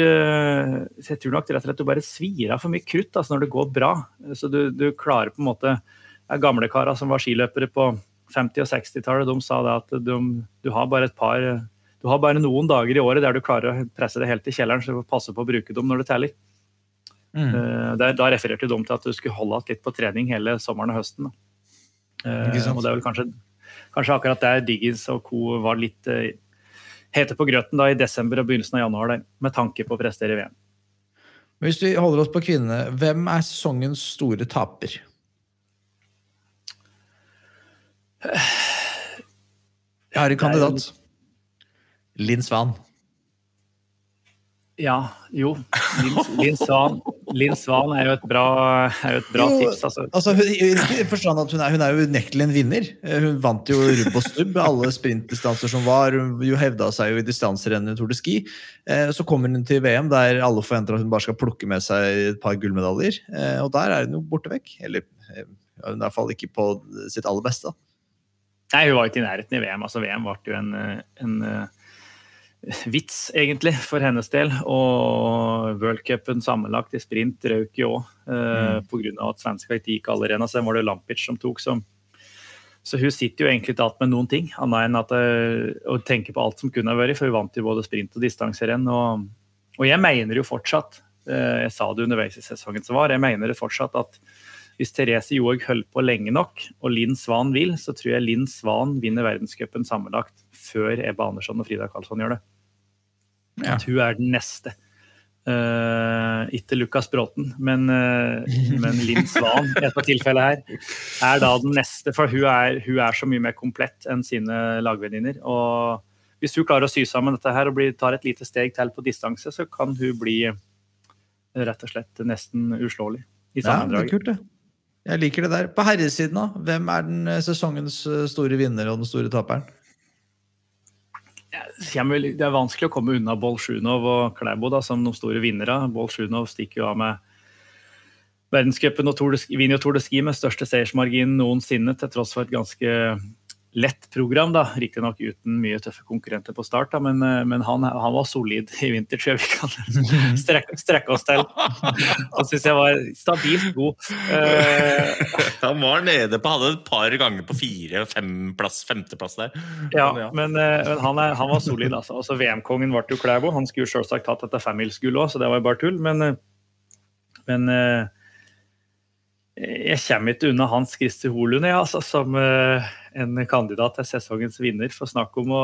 så jeg tror nok rett og slett du bare svir av for mye krutt altså når det går bra. Så du, du klarer på en måte gamle karer som var skiløpere på 50- og 60-tallet, de sa det at de, du har bare et par du har bare noen dager i året der du klarer å presse det helt i kjelleren, så du får passe på å bruke dem når du teller. Mm. Uh, der, da refererte de til at du skulle holde igjen litt på trening hele sommeren og høsten. Uh, og det er vel kanskje, kanskje akkurat der Diggins og co. var litt uh, hete på grøten da i desember og begynnelsen av januar, der, med tanke på å prestere i VM. Men hvis vi holder oss på kvinnene, hvem er sesongens store taper? Jeg har en kandidat. Linn Svan. Ja, jo. Linn Svan, Linn Svan er jo et bra, jo et bra jo, tips. Altså. altså hun, forstand at hun er, hun er jo unektelig en vinner. Hun vant jo rubb og stubb alle sprintdistanser som var. Hun jo hevda seg jo i distanserennet Tour de Ski. Eh, så kommer hun til VM der alle forventer at hun bare skal plukke med seg et par gullmedaljer. Eh, og der er hun jo borte vekk. Eller eh, i hvert fall ikke på sitt aller beste. Nei, hun var ikke i nærheten i VM. altså VM ble jo en, en uh, vits, egentlig, for hennes del. Og worldcupen sammenlagt i sprint røk jo òg, uh, mm. pga. at svenska ikke gikk alle renna. Så var det Lampic som tok. Så, så hun sitter jo egentlig ikke igjen med noen ting, annet enn at, å tenke på alt som kunne ha vært. For hun vant jo både sprint og distanserenn. Og, og jeg mener jo fortsatt, jeg sa det underveis i sesongen som var, jeg mener det fortsatt at hvis Therese Johaug holder på lenge nok, og Linn Svan vil, så tror jeg Linn Svan vinner verdenscupen sammenlagt før Ebba Andersson og Frida Karlsson gjør det. Ja. At hun er den neste. Uh, ikke Lukas Bråten, men, uh, men Linn Svan i dette tilfellet her, er da den neste. For hun er, hun er så mye mer komplett enn sine lagvenninner. Og hvis hun klarer å sy sammen dette her og blir, tar et lite steg til på distanse, så kan hun bli rett og slett nesten uslåelig i sammendraget. Ja, det er kult, det. Jeg liker det der. På herresiden, da? Hvem er den eh, sesongens eh, store vinner og den store taperen? Det er vanskelig å komme unna Bolsjunov og Klæbo da, som de store vinnere. Bolsjunov stikker jo av med verdenscupen og vinner jo Tour de Ski med største seiersmargin noensinne, til tross for et ganske lett program, da. Riktignok uten mye tøffe konkurrenter på start, da, men, eh, men han, han, var solid i vinter, tror jeg vi kan strekke, strekke oss til. Han syns jeg var stabilt god. Uh, han var nede på Hadde et par ganger på fire- fem-plass, femteplass der. Ja, ja. men, uh, men han, er, han, var solid, altså. altså VM-kongen ble jo Klæbo. Han skulle jo selvsagt hatt dette femmilsgullet òg, så det var jo bare tull. Men, uh, men jeg kommer ikke unna Hans Christer Holund ja, altså, som uh, en kandidat til sesongens vinner. For snakk om å,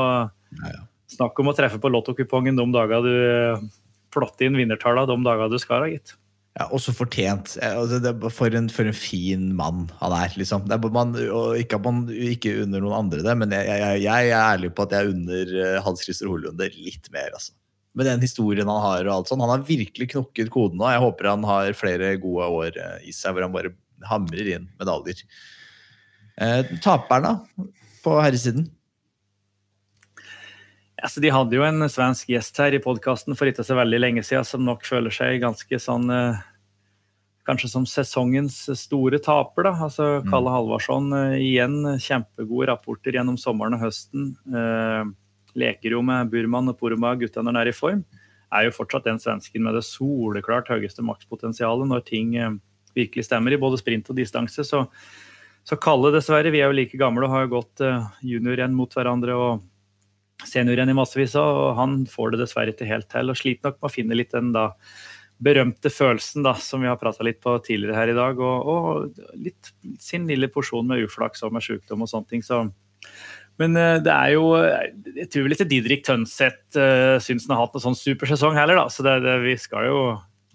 ja, ja. Snakk om å treffe på lottokupongen de dager du plotter inn vinnertallene de dager du skal, gitt. Ja, Også fortjent. Altså, for, en, for, en, fin mann han er, liksom. Er man, ikke at man ikke unner noen andre det, men jeg, jeg, jeg, er ærlig på at jeg unner eh, Hans Christer Holund det litt mer. altså. Med den historien han har og alt sånt. Han har virkelig knokket koden nå. Jeg håper han har flere gode år i seg hvor han bare hamrer inn medaljer. Eh, taperne på herresiden? Altså, de hadde jo en svensk gjest her i podkasten for ikke så veldig lenge siden som nok føler seg ganske sånn eh, Kanskje som sesongens store taper. da, altså mm. Kalle Halvarsson eh, igjen kjempegode rapporter gjennom sommeren og høsten. Eh, leker jo med Burman og Poroma, gutta når han er i form. Er jo fortsatt den svensken med det soleklart høyeste makspotensialet når ting eh, virkelig stemmer i både sprint og distanse. Så, så Kalle, dessverre, vi er jo like gamle og har jo gått uh, juniorrenn mot hverandre og seniorrenn i massevis, og han får det dessverre ikke helt til. Og sliter nok med å finne litt den da berømte følelsen da, som vi har prata litt på tidligere her i dag, og, og litt sin lille porsjon med uflaks og med sykdom og sånne ting. Så men uh, det er jo Jeg tror vel ikke Didrik Tønseth uh, syns han har hatt en sånn supersesong heller, da. Så det, det, vi skal jo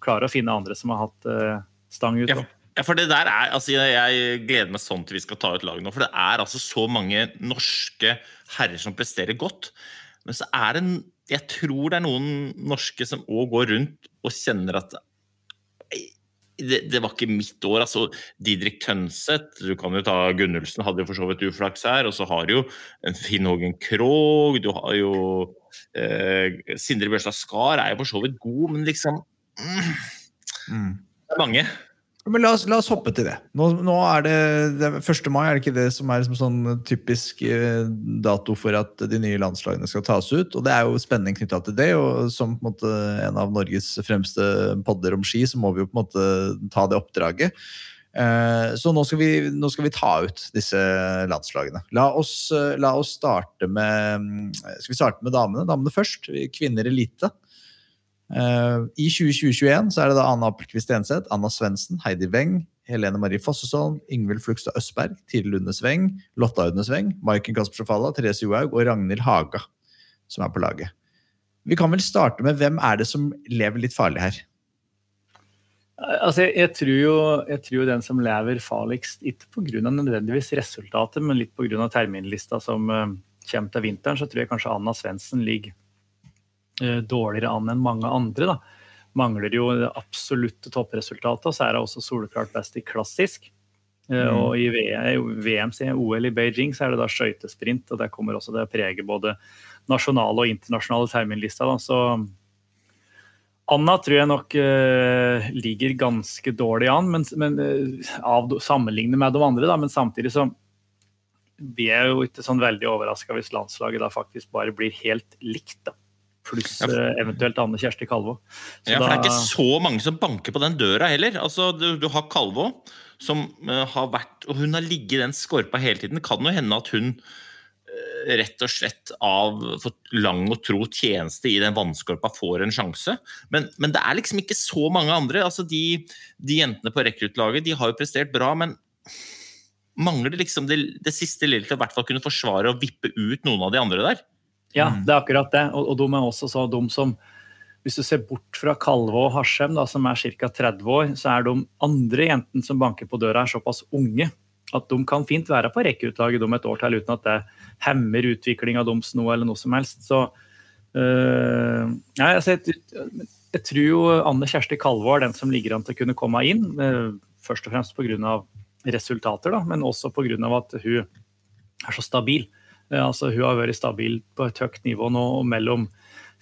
klare å finne andre som har hatt uh, stang ut. Ja, ja, for det der er, altså Jeg gleder meg sånn til vi skal ta ut laget nå. For det er altså så mange norske herrer som presterer godt. Men så er det Jeg tror det er noen norske som òg går rundt og kjenner at det, det, var ikke mitt år. altså Didrik Tønseth, du kan jo ta Gunnulfsen, hadde jo for så vidt uflaks her. Og så har du jo Finn Hågen Krogh, du har jo eh, Sindre Bjørstad Skar er jo for så vidt god, men liksom mm, mm. Det er mange. Men la oss, la oss, hoppe til det. Nå, nå er det, det 1. mai, er det ikke det som er liksom sånn typisk eh, dato for at de nye landslagene skal tas ut? Og det er jo spenning knytta til det. Og som en, måte, en, av Norges fremste podder om ski, så må vi jo på en måte ta det oppdraget. Eh, så nå skal, vi, nå skal, vi, ta ut disse landslagene. La oss, la oss starte med Skal vi starte med damene? Damene først. Kvinner elite. Uh, I 2021 så er det da Anna Appelquist Enseth, Anna Svendsen, Heidi Weng, Helene Marie Fossesholm, Ingvild Flugstad Østberg, Tiril Lunde Sveng, Lotta Audne Sveng, Maiken Kasper Falla, Therese Johaug og Ragnhild Haga som er på laget. Vi kan vel starte med hvem er det som lever litt farlig her? Altså, jeg, jeg, tror jo, jeg, tror den som lever farligst, ikke pga. nødvendigvis resultatet, men litt pga. terminlista som uh, kommer til vinteren, så tror jeg kanskje Anna Svendsen ligger dårligere an enn mange andre. Da. Mangler jo det absolutte toppresultatet, og så er det også soleklart best i klassisk. Eh, mm. Og i VM, OL i Beijing så er det da skøytesprint, og der kommer også det å prege både nasjonale og internasjonale terminlister. Da. Så Anna tror jeg nok uh, ligger ganske dårlig an, men, men uh, av, sammenlignet med de andre. Da, men samtidig så vi er jo ikke sånn veldig overraska hvis landslaget da faktisk bare blir helt likt. da pluss ja, eh, eventuelt Anne Kjersti Kalvå. ja, for Det er ikke så mange som banker på den døra heller. Altså, Du, du har Kalvå, som uh, har vært Og hun har ligget i den skorpa hele tiden. Det kan jo hende at hun uh, rett og slett av for lang og tro tjeneste i den vannskorpa får en sjanse. Men, men, det er liksom ikke så mange andre. Altså, de, de jentene på rekruttlaget har jo prestert bra, men mangler liksom det, det siste lille til å hvert fall kunne forsvare og vippe ut noen av de andre der. Ja, mm. det er akkurat det. Og, og de er også så de som Hvis du ser bort fra Kalvå og Harsem, da, som er ca. 30 år, så er de andre jentene som banker på døra, er såpass unge at de kan fint være på rekkeutlaget om et år til uten at det hemmer utviklinga deres noe eller noe som helst. Så øh, ja, altså, jeg, jeg, tror jo Anne Kjersti Kalvå er den som ligger an til å kunne komme inn. Øh, først og fremst pga. resultater, da, men også pga. at hun er så stabil. Eh, altså, hun har vært stabil på et høyt nivå nå mellom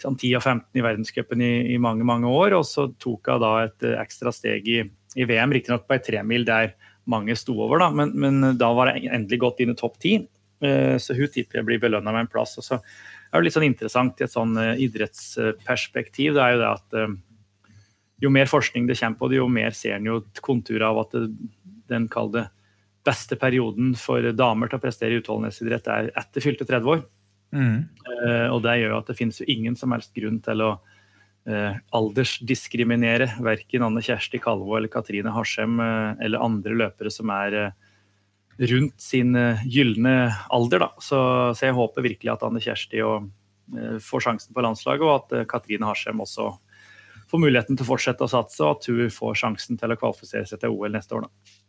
sånn, 10 og 15 i verdenscupen i, i, mange mange år. Og så tok hun da et eh, ekstra steg i, i VM, riktignok på ei tremil der mange sto over, da, men, men, da var det endelig gått inn i topp ti. Eh, Så hun tipper jeg blir belønna med en plass. Og så er det litt sånn interessant i et sånn idrettsperspektiv, det er jo det at jo mer forskning det kommer på det, jo mer ser en jo konturer av at den kaller det beste perioden for damer til å prestere i utholdenhetsidrett er etter fylte 30 år. Eh, og det gjør at det finnes jo ingen som helst grunn til å uh, aldersdiskriminere verken Anne Kjersti Kalvo eller Katrine Harsem uh, eller andre løpere som er rundt sin gylne alder. Da. Så, så jeg håper virkelig at Anne Kjersti og, får sjansen på landslaget, og at Katrine Harsem også får muligheten til å fortsette å satse, og at hun får sjansen til å kvalifisere seg til OL neste år. Da.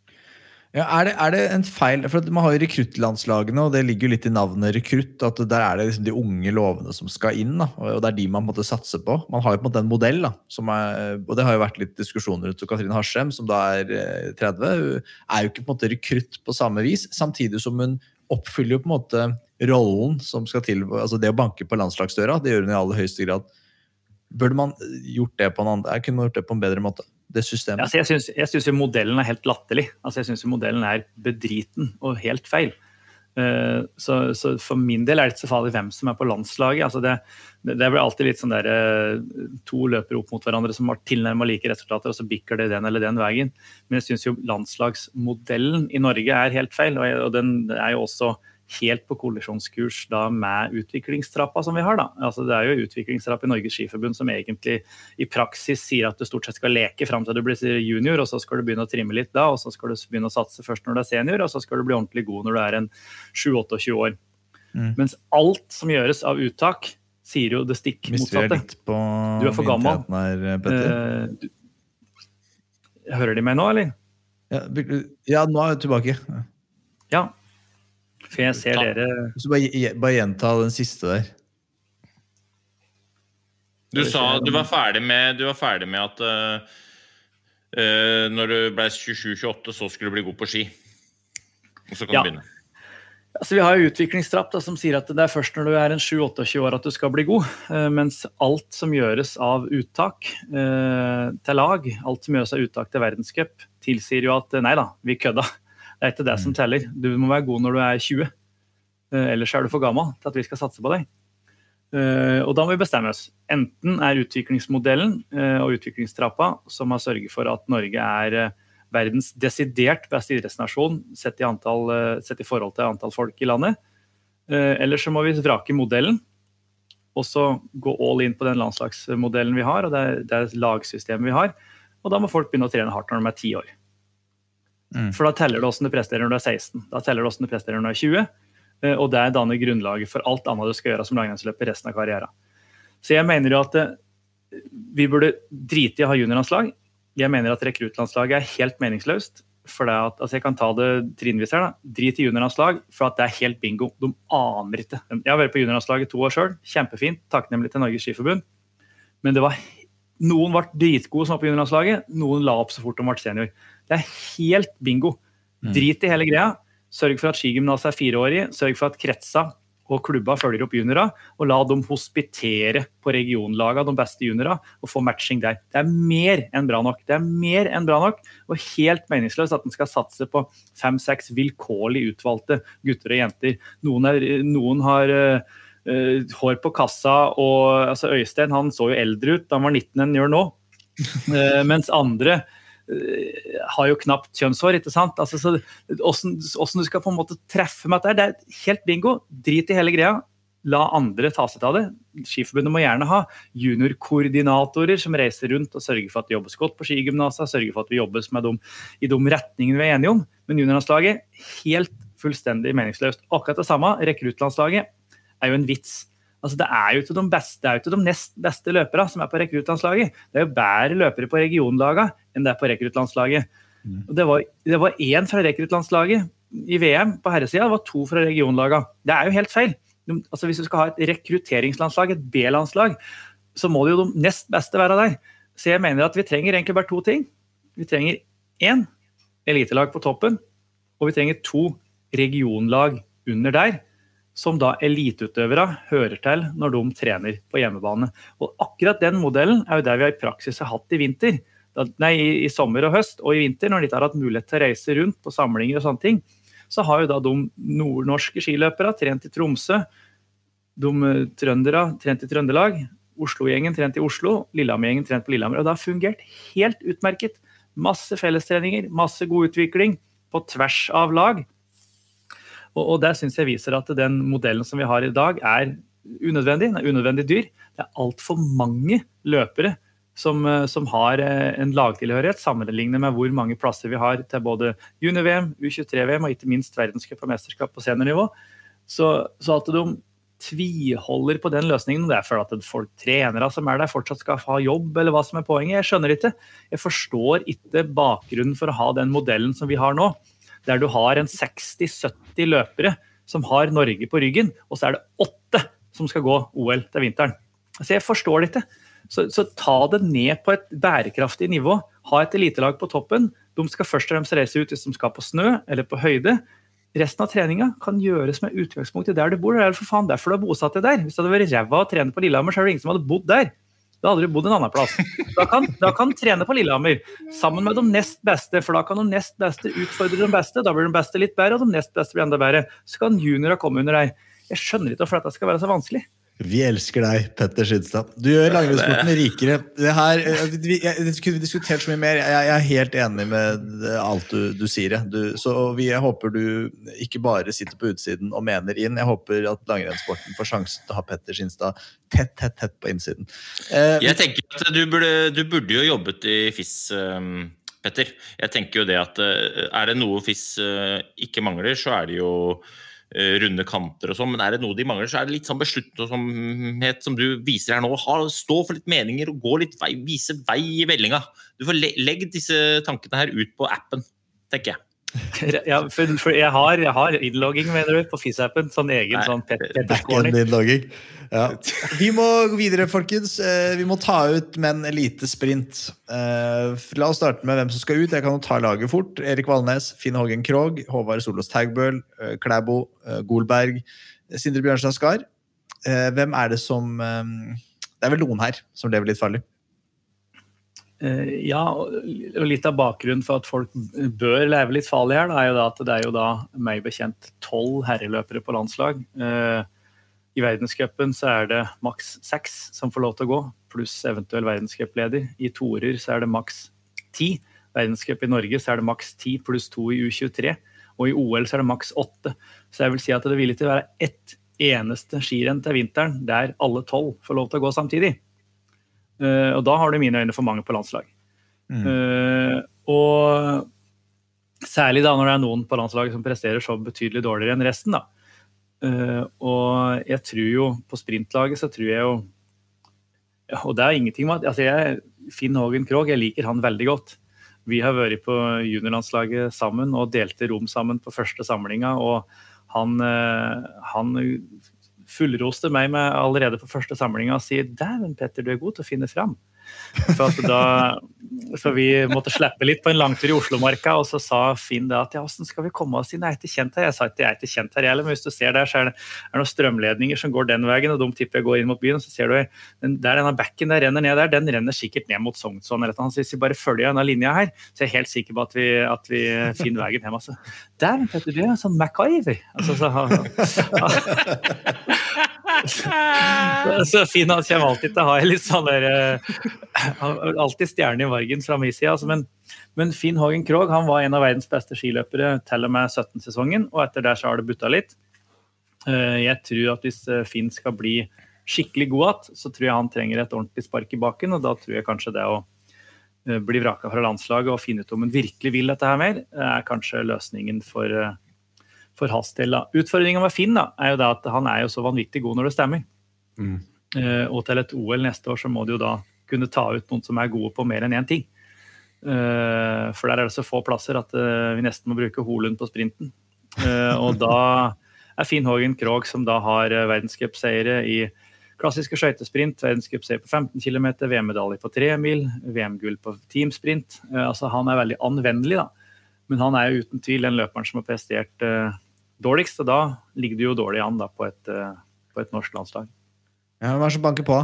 Ja, er, det, er det en feil For Man har jo rekruttlandslagene, og det ligger jo litt i navnet rekrutt. at Der er det liksom de unge lovene som skal inn, da, og det er de man måte satser på. Man har jo på en måte en modell, da, er, og det har jo vært litt diskusjoner rundt Katrine Harsem, som da er eh, 30. Hun er jo ikke på en måte rekrutt på samme vis, samtidig som hun oppfyller jo på en måte rollen som skal til. altså Det å banke på landslagsdøra, det gjør hun i aller høyeste grad. Burde man gjort det på en annen, kunne gjort det på en bedre måte? Det systemet. Altså, jeg syns- jeg syns modellen er helt latterlig. Altså, jeg syns modellen er bedriten og helt feil. Eh, Så, så for min del er det ikke så farlig hvem som er på landslaget. Altså det, det det blir alltid litt sånn der eh, to løper opp mot hverandre som har tilnærma like resultater, og så bikker det den eller den veien. Men jeg syns jo landslagsmodellen i Norge er helt feil, og, jeg, og den er jo også helt på kollisjonskurs da med utviklingstrappa som vi har. da. Altså Det er jo utviklingstrapp i Norges Skiforbund som egentlig i praksis sier at du stort sett skal leke fram til du blir junior, og så skal du begynne å trimme litt da, og så skal du begynne å satse først når du er senior, og så skal du bli ordentlig god når du er en 7-28 år. Mm. Mens alt som gjøres av uttak, sier jo det stikk motsatte. Du er for gammel. her, du- Hører de meg nå, eller? Ja, ja, nå er jeg tilbake. Ja. For jeg ser Ta- dere Så bare, bare gjenta den siste der. Du sa du var ferdig med, du var ferdig med at uh, eh, når du ble 27-28, så skulle du bli god på ski. Og så kan Ja. du begynne. Altså, vi har jo utviklingstrapp da, som sier at det er først når du er en 7-28 år at du skal bli god. Uh, mens alt som gjøres av uttak uh, til lag, alt som gjøres av uttak til verdenscup, tilsier jo at nei da, vi kødda. Det er ikke det som teller. Du må være god når du er 20. Eh, ellers er du for gammel til at vi skal satse på deg. Eh, og da må vi bestemme oss. Enten er utviklingsmodellen eh, og utviklingstrappa som har sørget for at Norge er verdens desidert beste idrettsnasjon sett i, antall, sett i forhold til antall folk i landet. Eller så må vi vrake modellen og så gå all in på den landslagsmodellen vi har og det, det lagsystemet vi har. Og da må folk begynne å trene hardt når de er ti år. Mm. For da teller det hvordan du presterer når du er 16. Da teller det hvordan du presterer når du er 20. eh, Og det danner grunnlaget for alt annet du skal gjøre som langrennsløper resten av karrieren. Så jeg mener jo at eh, vi burde drite i å ha juniorlandslag. Jeg mener at rekruttlandslaget er helt meningsløst. For at, altså jeg kan ta det trinnvis her. da. Drit i juniorlandslag, for at det er helt bingo. De aner ikke. Jeg har vært på juniorlandslaget to år sjøl. Kjempefint. Takknemlig til Norges Skiforbund. Men det var noen ble dritgode som var på juniorlandslaget. Noen la opp så fort de ble senior. Det er helt bingo. Drit i hele greia. Sørg for at skigymnaset er fireårig. Sørg for at kretsa og klubba følger opp juniora, og la dem hospitere på regionlaga, de beste juniora, og få matching der. Det er mer enn bra nok. Det er mer enn bra nok, og helt meningsløst at en skal satse på fem-seks vilkårlig utvalgte gutter og jenter. Noen, er, noen har uh, uh, hår på kassa, og altså Øystein han så jo eldre ut da han var 19 enn han gjør nå. uh, mens andre har jo knapt kjønnshår, ikke sant? Altså, så hvordan, hvordan, du skal på en måte treffe med dette, det er helt bingo. Drit i hele greia. La andre ta seg av det. Skiforbundet må gjerne ha juniorkoordinatorer som reiser rundt og sørger for at det jobbes godt på skigymnasene, sørger for at vi jobbes med dem i de retningene vi er enige om. Men juniorlandslaget helt fullstendig meningsløst. Akkurat det samme, rekruttlandslaget, er jo en vits. Altså, det er jo ikke de, beste, ikke de nest beste løperne som er på rekruttlandslaget. Det er jo bedre løpere på regionlagene enn det er på rekruttlandslaget. Mm. Det var, det var én fra rekruttlandslaget i VM på herresida, det var to fra regionlagene. Det er jo helt feil. De, altså, hvis du skal ha et rekrutteringslandslag, et B-landslag, så må det jo de nest beste være der. Så jeg mener at vi trenger egentlig bare to ting. Vi trenger én elitelag på toppen, og vi trenger to regionlag under der som da eliteutøvere hører til når de trener på hjemmebane. Og akkurat den modellen er jo det vi har i praksis har hatt i vinter. Nei, i, sommer og høst og i vinter, når de ikke har hatt mulighet til å reise rundt på samlinger og sånne ting, så har jo da de nordnorske skiløpere trent i Tromsø. De eh, trøndere trent i Trøndelag. Oslo-gjengen trent i Oslo. Lillehammer-gjengen trent på Lillehammer. Og det har fungert helt utmerket. Masse fellestreninger, masse god utvikling på tvers av lag. Og, og der syns jeg viser at den modellen som vi har i dag, er unødvendig. Den er unødvendig dyr. Det er altfor mange løpere som, eh, som, har eh, en lagtilhørighet, sammenlignet med hvor mange plasser vi har til både junior-VM, U23-VM og ikke minst verdenscup og mesterskap på seniornivå. Så, så, at de tviholder på den løsningen, det er for at folk trenere som er der, fortsatt skal ha jobb, eller hva som er poenget. Jeg skjønner ikke. Jeg forstår ikke bakgrunnen for å ha den modellen som vi har nå, der du har en 60-70 løpere som har Norge på ryggen, og så er det åtte som skal gå OL til vinteren. Så Jeg forstår det ikke. Så, så, ta det ned på et bærekraftig nivå. Ha et elitelag på toppen. De skal først og fremst reise ut hvis de skal på snø eller på høyde. Resten av treninga kan gjøres med utgangspunkt i der du bor. Det er for faen derfor du har bosatt deg der. Hvis det hadde vært ræva å trene på Lillehammer, så er det ingen som hadde bodd der. Da hadde du bodd en annen plass. Da kan, da kan trene på Lillehammer sammen med de nest beste, for da kan de nest beste utfordre de beste. Da blir de beste litt bedre, og de nest beste blir enda bedre. Så kan juniora komme under deg. Jeg skjønner ikke hvorfor dette skal være så vanskelig. Vi elsker deg, Petter Skidstad. Du gjør langrennssporten rikere. Det her, eh, vi, jeg, kunne diskutert så mye mer. Jeg, jeg, er helt enig med alt du, du sier. Du, så vi, jeg håper du ikke bare sitter på utsiden og mener inn. Jeg håper at langrennssporten får sjansen til å ha Petter Skinstad tett, tett, tett på innsiden. Eh, jeg tenker at du burde, du burde jo jobbet i FIS. Um Petter. Jeg tenker jo det at eh, Er det noe FIS ikke mangler, så er det jo runde kanter og sånn, men er det noe de mangler, så er det litt sånn besluttsomhet som du viser her nå. Stå for litt meninger og gå litt vei, vise vei i vellinga. Du får le legge disse tankene her ut på appen, tenker jeg. Ja, for, for jeg, har, jeg har innlogging mener du, på FIS-appen. Sånn egen Nei, sånn pet, innlogging. Ja. Vi må gå videre, folkens. Eh, vi må ta ut med en elitesprint. sprint. la oss starte med hvem som skal ut. Jeg kan jo ta laget fort. Erik Valnes, Finn Hågen Krogh, Håvard Solås Taugbøl, eh, Klæbo, Golberg, Sindre Bjørnstad Skar. Hvem er det som Det er vel noen her som lever litt farlig? Ja, og litt av bakgrunnen for at folk bør leve litt farlig her, er jo da at det er jo da meg bekjent tolv herreløpere på landslag. I verdenscupen så er det maks seks som får lov til å gå, pluss eventuell verdenscupleder. I torer så er det maks ti. Verdenscup i Norge så er det maks ti pluss to i U23. Og i OL så er det maks åtte. Så jeg vil si at det vil ikke være ett eneste skirenn til vinteren der alle tolv får lov til å gå samtidig. Uh, og da har du i mine øyne for mange på landslag. Mm. Uh, og særlig da når det er noen på landslaget som presterer så betydelig dårligere enn resten. da. Uh, og jeg tror jo på sprintlaget så tror jeg jo ja, Og det er ingenting med altså jeg, Finn Hågen Krogh, jeg liker han veldig godt. Vi har vært på juniorlandslaget sammen og delte rom sammen på første samlinga. Og han, uh, han fullroste meg med allerede på første samlinga og sier 'Dæven, Petter, du er god til å finne fram'. For, da, for, vi måtte slippe litt på en langtur i Oslomarka, og så sa Finn det at ja, hvordan skal vi komme oss inn, jeg er ikke kjent her. Jeg sa at jeg er ikke kjent her, men hvis du ser der, så er det, er noen strømledninger som går den veien, og de tipper jeg går inn mot byen. og Så ser du den, der denne bekken der renner ned der, den renner sikkert ned mot Sognsvann. eller noe. Så hvis vi bare følger denne linja her, så er jeg helt sikker på at vi, at vi finner veien hjem. Altså. Der, Petter, du er sånn MacGyver! Altså, så, så fin han kommer alltid til å ha litt sånn der uh, Alltid stjerne i margen fra min side. Altså, men, men, Finn Hågen Krogh han var en av verdens beste skiløpere til og med 17-sesongen, og etter der så har det butta litt. Uh, jeg tror at hvis eh, Finn skal bli skikkelig god igjen, så tror jeg han trenger et ordentlig spark i baken, og da tror jeg kanskje det å bli vraka fra landslaget og finne ut om han virkelig vil dette her mer, er kanskje løsningen for for hans del. Utfordringa med Finn da, er jo det at han er jo så vanvittig god når det stemmer. Mm. Uh, og til et OL neste år så må du jo da kunne ta ut noen som er gode på mer enn én ting. Uh, for der er det så få plasser at uh, vi nesten må bruke Holund på sprinten. og da er Finn Hågen Krogh, som da har verdenscupseiere i klassiske skøytesprint, verdenscupseier på 15 km, VM-medalje på 3 mil, VM-gull på teamsprint. altså Han er veldig anvendelig, da. Men han er jo uten tvil den løperen som har prestert dårligst. Og da ligger du jo dårlig an da, på, et, eh, på et norsk landslag. Ja, Hvem er det som banker på?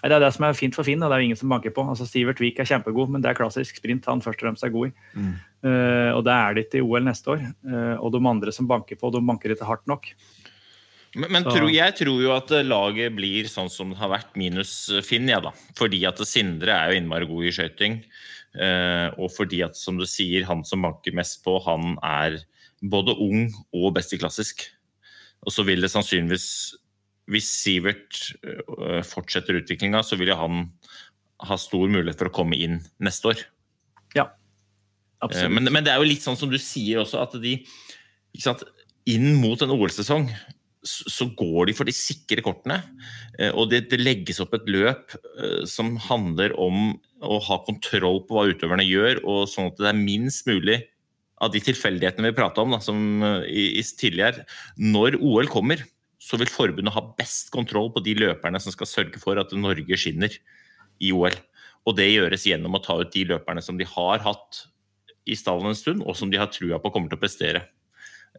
Nei, Det er det som er fint for Finn, og det er jo ingen som banker på. Altså Sivert Vik er kjempegod, men det er klassisk sprint han først og fremst er god i. Mm. Uh, og det er det ikke i OL neste år. Uh, og de andre som banker på, de banker ikke hardt nok. Men, men tro, jeg tror jo at laget blir sånn som det har vært, minus Finn, ja da. Fordi at Sindre er jo innmari god i skøyting. Uh, og fordi at, som du sier, han som banker mest på, han er både ung og best i klassisk. Og så vil det sannsynligvis, hvis Sivert eh, fortsetter utviklinga, så vil han ha stor mulighet for å komme inn neste år. Ja, Absolutt. Men, men det er jo litt sånn som du sier også, at de inn mot en OL-sesong så går de for de sikre kortene. eh, Og det, det legges opp et løp eh, som handler om å ha kontroll på hva utøverne gjør, og sånn at det er minst mulig av de tilfeldighetene vi prata om da, som eh, i, i tidligere. Når OL kommer, så vil forbundet ha best kontroll på de løperne som skal sørge for at Norge skinner i OL. Og det gjøres gjennom å ta ut de løperne som de har hatt i stallen en stund, og som de har trua på kommer til å prestere.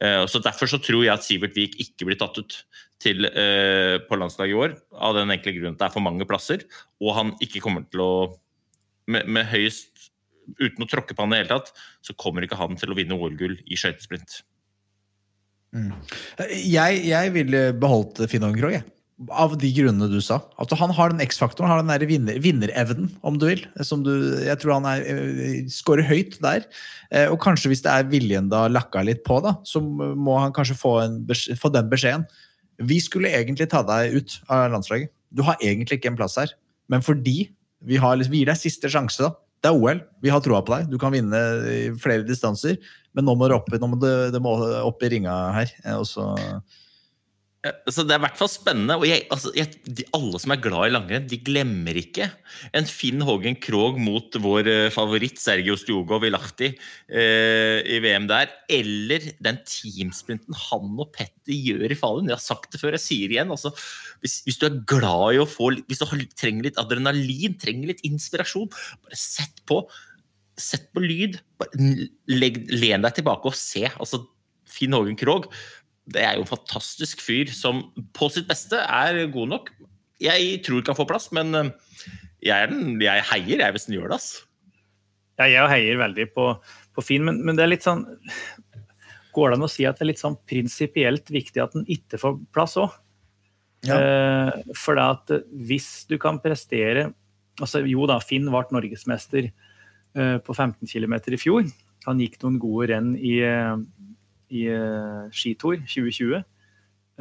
Eh, Så Derfor så tror jeg at Sivert Vik ikke blir tatt ut til, eh, på landslaget i år, av den enkle grunnen at det er for mange plasser, og han ikke kommer til å med, med høyest Uten å tråkke på han i det hele tatt, så kommer ikke han til å vinne OL-gull i skøytesprint. Jeg, jeg ville beholdt Finn Hågenkrog, jeg. Av de grunnene du sa. Altså, han har den X-faktoren, har den der vinner, vinnerevnen, om du vil. Som du, jeg tror han er, eh, scorer høyt der. Eh, Og kanskje hvis det er viljen da lakka litt på, da, så må han kanskje få, en, få den beskjeden. Vi skulle egentlig ta deg ut av landslaget. Du har egentlig ikke en plass her. Men fordi vi, har, liksom- vi gir deg siste sjanse, da. Det er OL. Vi har troa på deg. Du kan vinne i flere distanser. Men nå må du opp, må du, du må opp i ringa her. eh, Og så Så Det er i hvert fall spennende. og jeg, altså, jeg, de, Alle som er glad i langrenn, de glemmer ikke en Finn Hågen Krogh mot vår eh, favoritt Sergio Stjogov i Lahti eh, i VM der. Eller den teamsprinten han og Petter gjør i Falun. Jeg har sagt det før, jeg sier det igjen. Altså, hvis, hvis du er glad i å få Hvis du trenger litt adrenalin, trenger litt inspirasjon, bare sett på. Sett på lyd. N- len deg tilbake og se. Altså, Finn Hågen Krogh det er jo en fantastisk fyr som på sitt beste er god nok. Jeg tror ikke han får plass, men eh, jeg, er den, jeg heier jeg hvis han gjør det. ass. Ja, jeg heier veldig på, på Finn, men, men det er litt sånn Går det an å si at det er litt sånn prinsipielt viktig at den ikke får plass òg? Eh, for det at eh, hvis du kan prestere altså Jo da, Finn ble norgesmester eh, på 15 km i fjor. Han gikk noen gode renn i, eh, i eh, skitor 2020.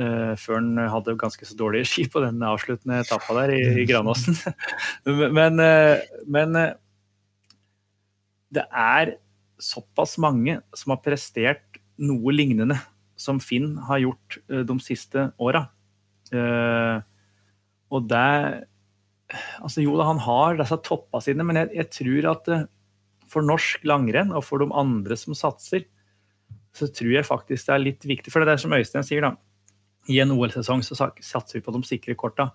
Uh, før han hadde ganske så dårlige ski på den avsluttende etappa der i, i Granåsen. men, uh, men uh, det er såpass mange som har prestert noe lignende som Finn har gjort eh, de siste åra. Eh, og det altså Jo da, han har disse toppa sine, men jeg, jeg tror at eh, for norsk langrenn og for de andre som satser, så tror jeg faktisk det er litt viktig. For det er som Øystein sier, da. I en OL-sesong så satser vi på de sikre korta.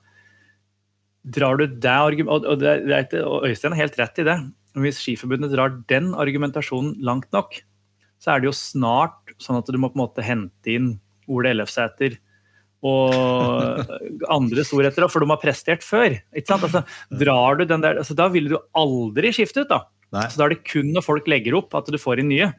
Drar du det argumentet, og, det, det ikke, og Øystein har helt rett i det, hvis Skiforbundet drar den argumentasjonen langt nok, så er det jo snart sånn at du må på en måte hente inn Ole Ellefsæter og andre storheter, for de har prestert før. Altså, drar du den der, altså, da vil du aldri skifte ut. da. Nei, Så da er det kun når folk legger opp at du får inn nye.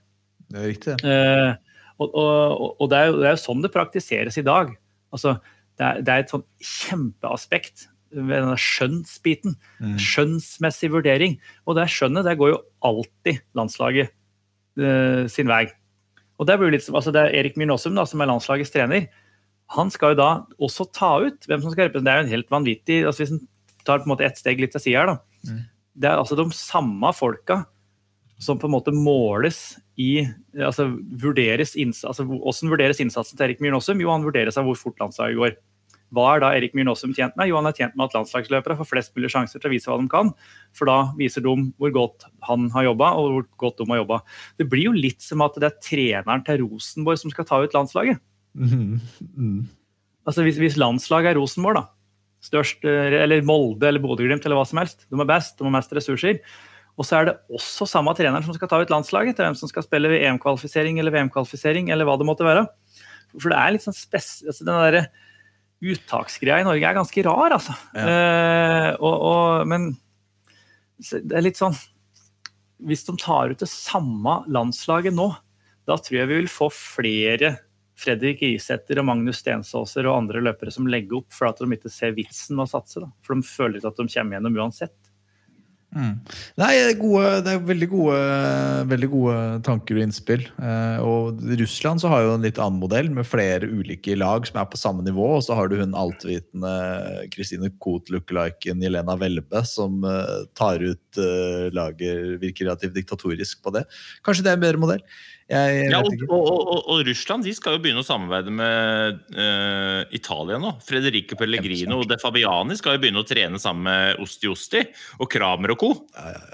Det er riktig. Eh, og, og, og det, er jo, det er jo sånn det praktiseres i dag. Altså, det, er, det er et sånn kjempeaspekt ved denne skjønnsbiten. Mm. Skjønnsmessig vurdering. Og det skjønnet det går jo alltid landslaget eh, sin vei. Og det blir litt altså det er Erik Myrnåsum, som er landslagets trener. Han skal jo da også ta ut hvem som skal representere. Det er jo en helt vanvittig altså Hvis en tar på en måte ett steg litt til sida her, da. Mm. Det er altså de samme folka som på en måte måles i altså vurderes altså Hvordan vurderes innsatsen til Erik Myhren Aasum? Jo, han vurderes av hvor fort landslaget går. Hva er da Erik Myhren Aasum tjent med? Jo, han er tjent med at landslagsløpere får flest mulig sjanser til å vise hva de kan. For da viser de hvor godt han har jobba, og hvor godt de har jobba. Det blir jo litt som at det er treneren til Rosenborg som skal ta ut landslaget. Mhm. Mm. Altså Hvis, hvis landslaget er Rosenborg, da, størst, eh, eller Molde eller Bodø-Glimt eller hva som helst, de er best, de har mest ressurser. Og så er det også samme treneren som skal ta ut landslaget til hvem som skal spille ved EM-kvalifisering eller VM-kvalifisering eller hva det måtte være. For det er litt sånn spes... Altså den derre uttaksgreia i Norge er ganske rar, altså. Eh, og, og, men det er litt sånn Hvis de tar ut det samme landslaget nå, da tror jeg vi vil få flere Fredrik Isæter og Magnus Stensåser og andre løpere som legger opp for at de ikke ser vitsen med å satse. Da. For de føler ikke at de kommer gjennom uansett. Mm. Nei, det gode, det er veldig, gode, veldig gode tanker og innspill. Eh, og Russland så har jo en litt annen modell, med flere ulike lag som er på samme nivå. Og så har du hun altvitende Kristine Koht-lookaliken Jelena Welbe, som eh, tar ut eh, laget, virker relativt diktatorisk på det. Kanskje det er en bedre modell? Jeg Ja, og, og, og, og Russland de skal jo begynne å samarbeide med uh, Italia nå. Frederico Pellegrino og De Fabiani skal jo begynne å trene sammen med Osti Osti og Kramer og co.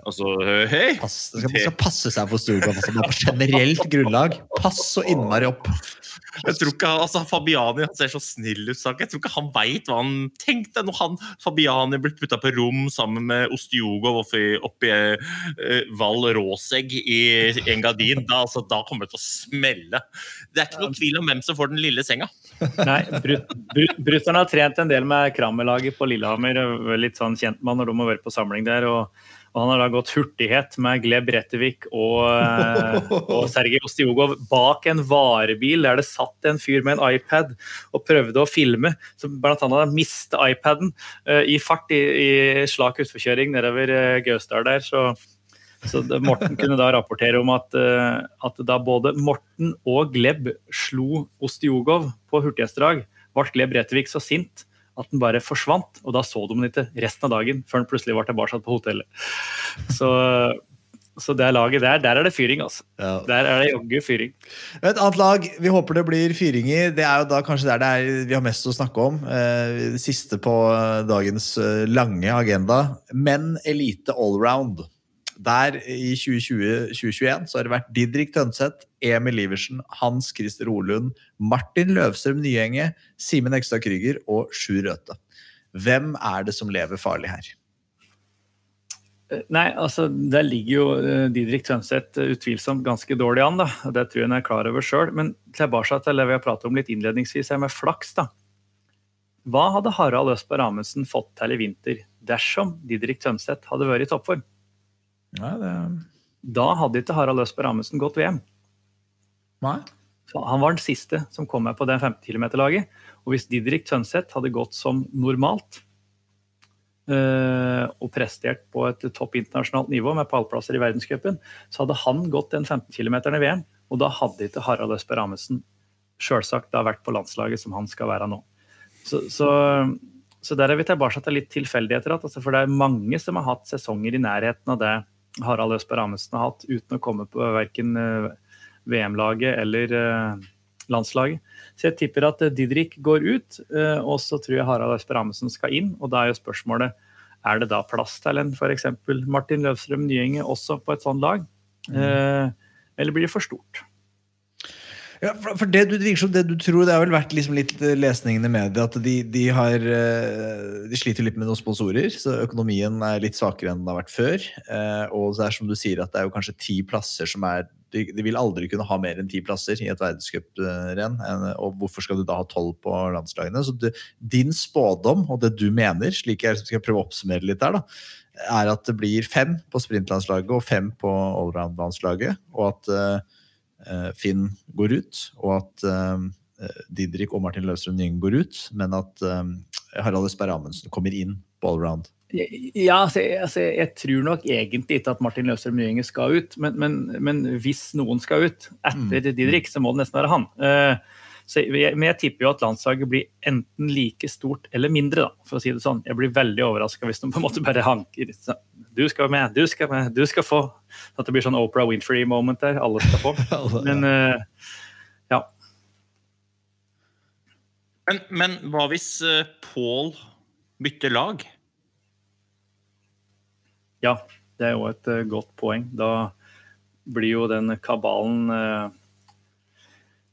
Altså, hei! Pass, man skal passe seg for Storbritannia altså, på generelt grunnlag. Pass så innmari opp. Jeg tror ikke altså, Fabiani han ser så snill ut. Sak. Jeg tror ikke han veit hva han tenkte når han Fabiani ble putta på rom sammen med Ostiogov oppi, oppi eh, Val Råsegg i Engadin. Da, altså, da kommer det til å smelle. Det er ikke noe tvil om hvem som får den lille senga. Nei, Brut- Brut- Brutter'n har trent en del med Kramer-laget på Lillehammer. er Litt sånn kjent med han når de har vært på samling der. og, og Han har da gått hurtighet med Gleb Rettevik og, eh, og Sergej Ostiogov bak en varebil der det satt en fyr med en iPad og prøvde å filme. Som blant annet mistet iPaden uh, i fart i, i slak utforkjøring nedover uh, Gausdal der. så så det, Morten kunne da rapportere om at, uh, at da både Morten og Gleb slo Ostiogov på hurtighetsdrag, ble Gleb Rettevik så sint at den bare forsvant. Og da så de den ikke resten av dagen, før den plutselig var tilbake på hotellet. Så, så det laget der, der er det fyring, altså. Ja. Der er det jaggu fyring. Et annet lag vi håper det blir fyring i, det er jo da kanskje der det er, vi har mest å snakke om. Eh, det siste på eh, dagens eh, lange agenda. Menn elite allround. Der i 2020-2021 så har det vært Didrik Tønseth, Emil Iversen, Hans Christer Olund, Martin Løvstrøm Nyenge, Simen Ekstad Krüger og Sjur Røthe. Hvem er det som lever farlig her? Nei, altså Der ligger jo eh, Didrik Tønseth eh, utvilsomt ganske dårlig an. da, Det tror jeg han er klar over sjøl. Men tilbake til det vi har pratet om litt innledningsvis her med flaks. da. Hva hadde Harald Østberg Amundsen fått til i vinter dersom Didrik Tønseth hadde vært i toppform? Ja, det... Da hadde ikke Harald Østberg Amundsen gått VM. Nei? Han var den siste som kom med på det 50 km-laget. Og hvis Didrik Tønseth hadde gått som normalt eh, og prestert på et topp internasjonalt nivå med pallplasser i verdenscupen, så hadde han gått den 15 km i VM. Og da hadde ikke Harald Østberg Amundsen selvsagt da vært på landslaget som han skal være nå. Så, så, så der er vi tilbake til litt tilfeldigheter. igjen, Altså, for det er mange som har hatt sesonger i nærheten av det Harald Østberg Amundsen har hatt, uten å komme på verken VM-laget eller eh, landslaget. Så jeg tipper at eh, Didrik går ut, eh, og så tror jeg Harald Østberg Amundsen skal inn. Og da er jo spørsmålet er det da plass til en f.eks. Martin Løvstrøm Nyenge også på et sånt lag? Mm. eller blir det for stort? Ja, for, for det du det du tror, det har vel vært liksom litt eh, lesningen i media at de, de har eh, De sliter litt med noen sponsorer, så økonomien er litt svakere enn den har vært før. Eh, Og det er som du sier, at det er jo kanskje ti plasser som er De, de vil aldri kunne ha mer enn ti plasser i et verdenscuprenn. Og hvorfor skal du da ha tolv på landslagene? Så du, din spådom, og det du mener, slik jeg skal prøve å oppsummere litt der, da, er at det blir fem på sprintlandslaget og fem på allround-landslaget. Og at Finn går ut, og at eh, Didrik og Martin Løvstrøm Nyeng går ut, men at eh, Harald Østberg Amundsen kommer inn på allround. Ja, altså, jeg- altså, jeg tror nok egentlig ikke at Martin Løvstrøm Nyeng skal ut, men, men, men hvis noen skal ut etter Didrik, så må det nesten være han. Eh, jeg, men jeg tipper jo at landslaget blir enten like stort eller mindre, da, for å si det sånn. Jeg blir veldig overraska hvis de på en måte bare hanker Du skal med, du skal med, du skal få. At det blir sånn Oprah Winfrey-moment der. Alle skal få. Men eh, ja. Men, men hva hvis uh, Pål bytter lag? Ja, det er jo et eh, godt poeng. Da blir jo den kabalen eh,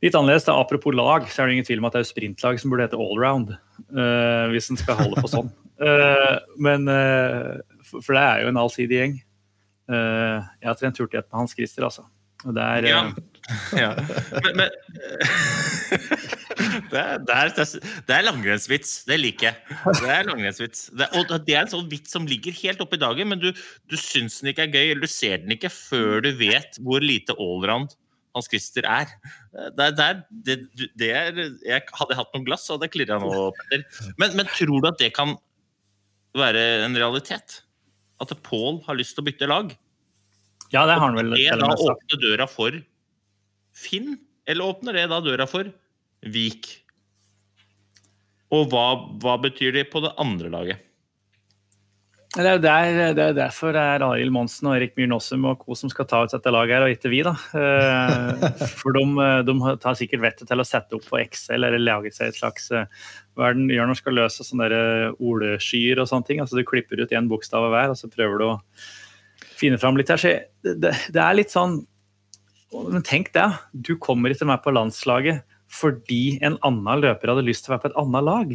litt annerledes. Da. Apropos lag, så er det ingen tvil om at det er sprintlag som burde hete allround. Uh, hvis en skal holde på sånn. Uh, men uh, for, for det er jo en allsidig gjeng. Uh, jeg har trent hurtighet med Hans Christer, altså. Og det er, Ja. Ja. Men, men, Det er, det er, det er langrennsvits. Det liker jeg. Det er langrennsvits. Det, og det er en sånn vits som ligger helt oppe i dagen, men du, du syns den ikke er gøy, eller du ser den ikke før du vet hvor lite allround Hans Christer er. Det er, det er, det, er jeg, Hadde hatt noe glass, så hadde jeg klirra nå, Petter. Men, men tror du at det kan være en realitet? At Pål har lyst til å bytte lag? Ja, det har han vel det da åpner døra for Finn, eller åpner det da døra for Vik? Og hva, hva betyr det på det andre laget? Det er der, det er derfor det er Arild Monsen og Erik Myhr Nåsum og co. som skal ta ut dette laget, her, og ikke vi. da. Eh, For de, de tar sikkert vettet til å sette opp på Excel eller lage seg et slags eh, Hva er det de gjør når de skal løse sånne eh, ordskyer og sånne ting? Altså Du klipper ut én bokstav av hver, og så prøver du å finne fram litt her. Så det, det, er litt sånn Men tenk det, du kommer ikke med på landslaget fordi en annen løper hadde lyst til å være på et annet lag.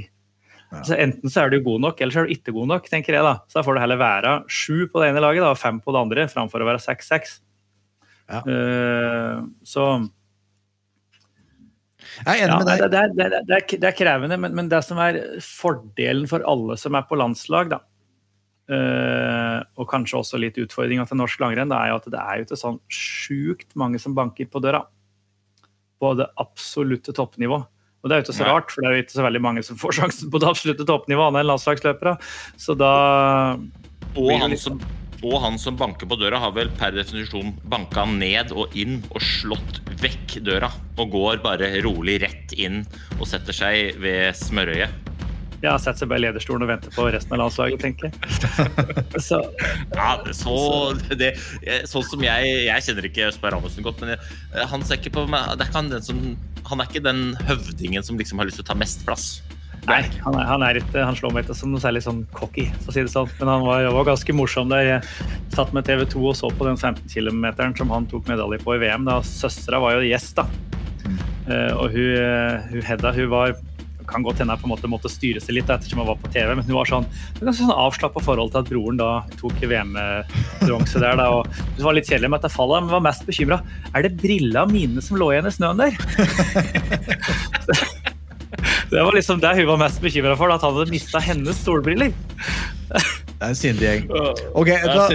Så Enten så er du god nok, eller så er du ikke god nok. tenker jeg da. Så da får du heller være sju på det ene laget da, og fem på det andre, framfor å være seks-seks. Ja. Eh, så Jeg er enig ja, med det, deg. det, det, det, er, det er krevende, men, men det som er fordelen for alle som er på landslag, da, uh, og kanskje også litt utfordringa til norsk langrenn, det er jo at det er jo ikke sånn sjukt mange som banker på døra. På det absolutte toppnivå. Og det er jo ikke så rart, for det er jo ikke så veldig mange som får sjansen på det absolutte toppnivået, enn landslagsløpere. Så da Og han, som, og han som banker på døra, har vel per definisjon banka ned og inn og slått vekk døra. Og går bare rolig rett inn og setter seg ved smørøyet. Jeg har sett seg bare i lederstolen og venter på resten av landslaget, tenker jeg. Så, Ja, så, det, sånn som jeg Jeg kjenner ikke Østberg Amundsen godt, men jeg, han ikke på er han, den som, han er ikke den høvdingen som liksom har lyst til å ta mest plass. nei, han, er, han, er ikke, han slår meg ikke som noe særlig sånn cocky, for å si det sånn. Men han var, var ganske morsom der. Jeg satt med TV 2 og så på den 15 km som han tok medalje på i VM. da Søstera var jo gjest, da. Eh, og hun, hun Hedda hun var kan godt hende jeg på en måte måtte styre seg litt ettersom jeg var på TV, men hun var sånn, ganske sånn avslappa forhold til at broren da tok VM-bronse der. da, og Hun var litt kjedelig med dette fallet, men var mest bekymra. Er det brilla mine som lå igjen i snøen der? det var liksom det hun var mest bekymra for, at han hadde mista hennes solbriller. Det er en syndig gjeng. Ok, da,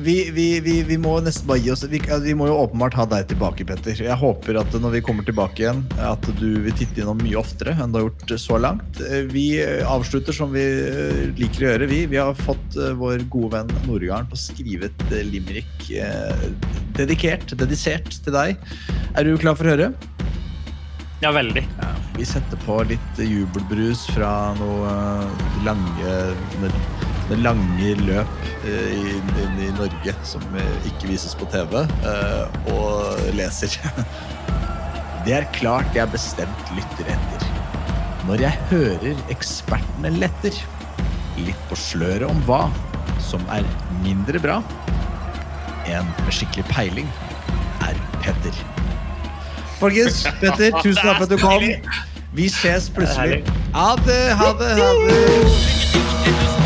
vi, vi, vi, vi må nesten bare gi oss vi, vi må jo åpenbart ha deg tilbake, Petter. Jeg håper at når vi kommer tilbake igjen, at du vil titte innom mye oftere enn du har gjort så langt. Eh, Vi avslutter som vi eh, liker å gjøre, vi. Vi har fått eh, vår gode venn Nordgarden til å skrive et eh, limerick dedikert, dedisert til deg. Er du klar for å høre? Ja, veldig. Vi setter på litt jubelbrus fra noe lange, noe lange løp eh, inn, inn i Norge som eh, ikke vises på TV, eh, og leser. Det er klart jeg bestemt lytter etter. Når jeg hører ekspertene letter, litt på sløret om hva som er mindre bra. En med skikkelig peiling er Petter. Folkens, Petter, tusen takk for at du kom. Vi ses plutselig. Ha det, ha det, ha det.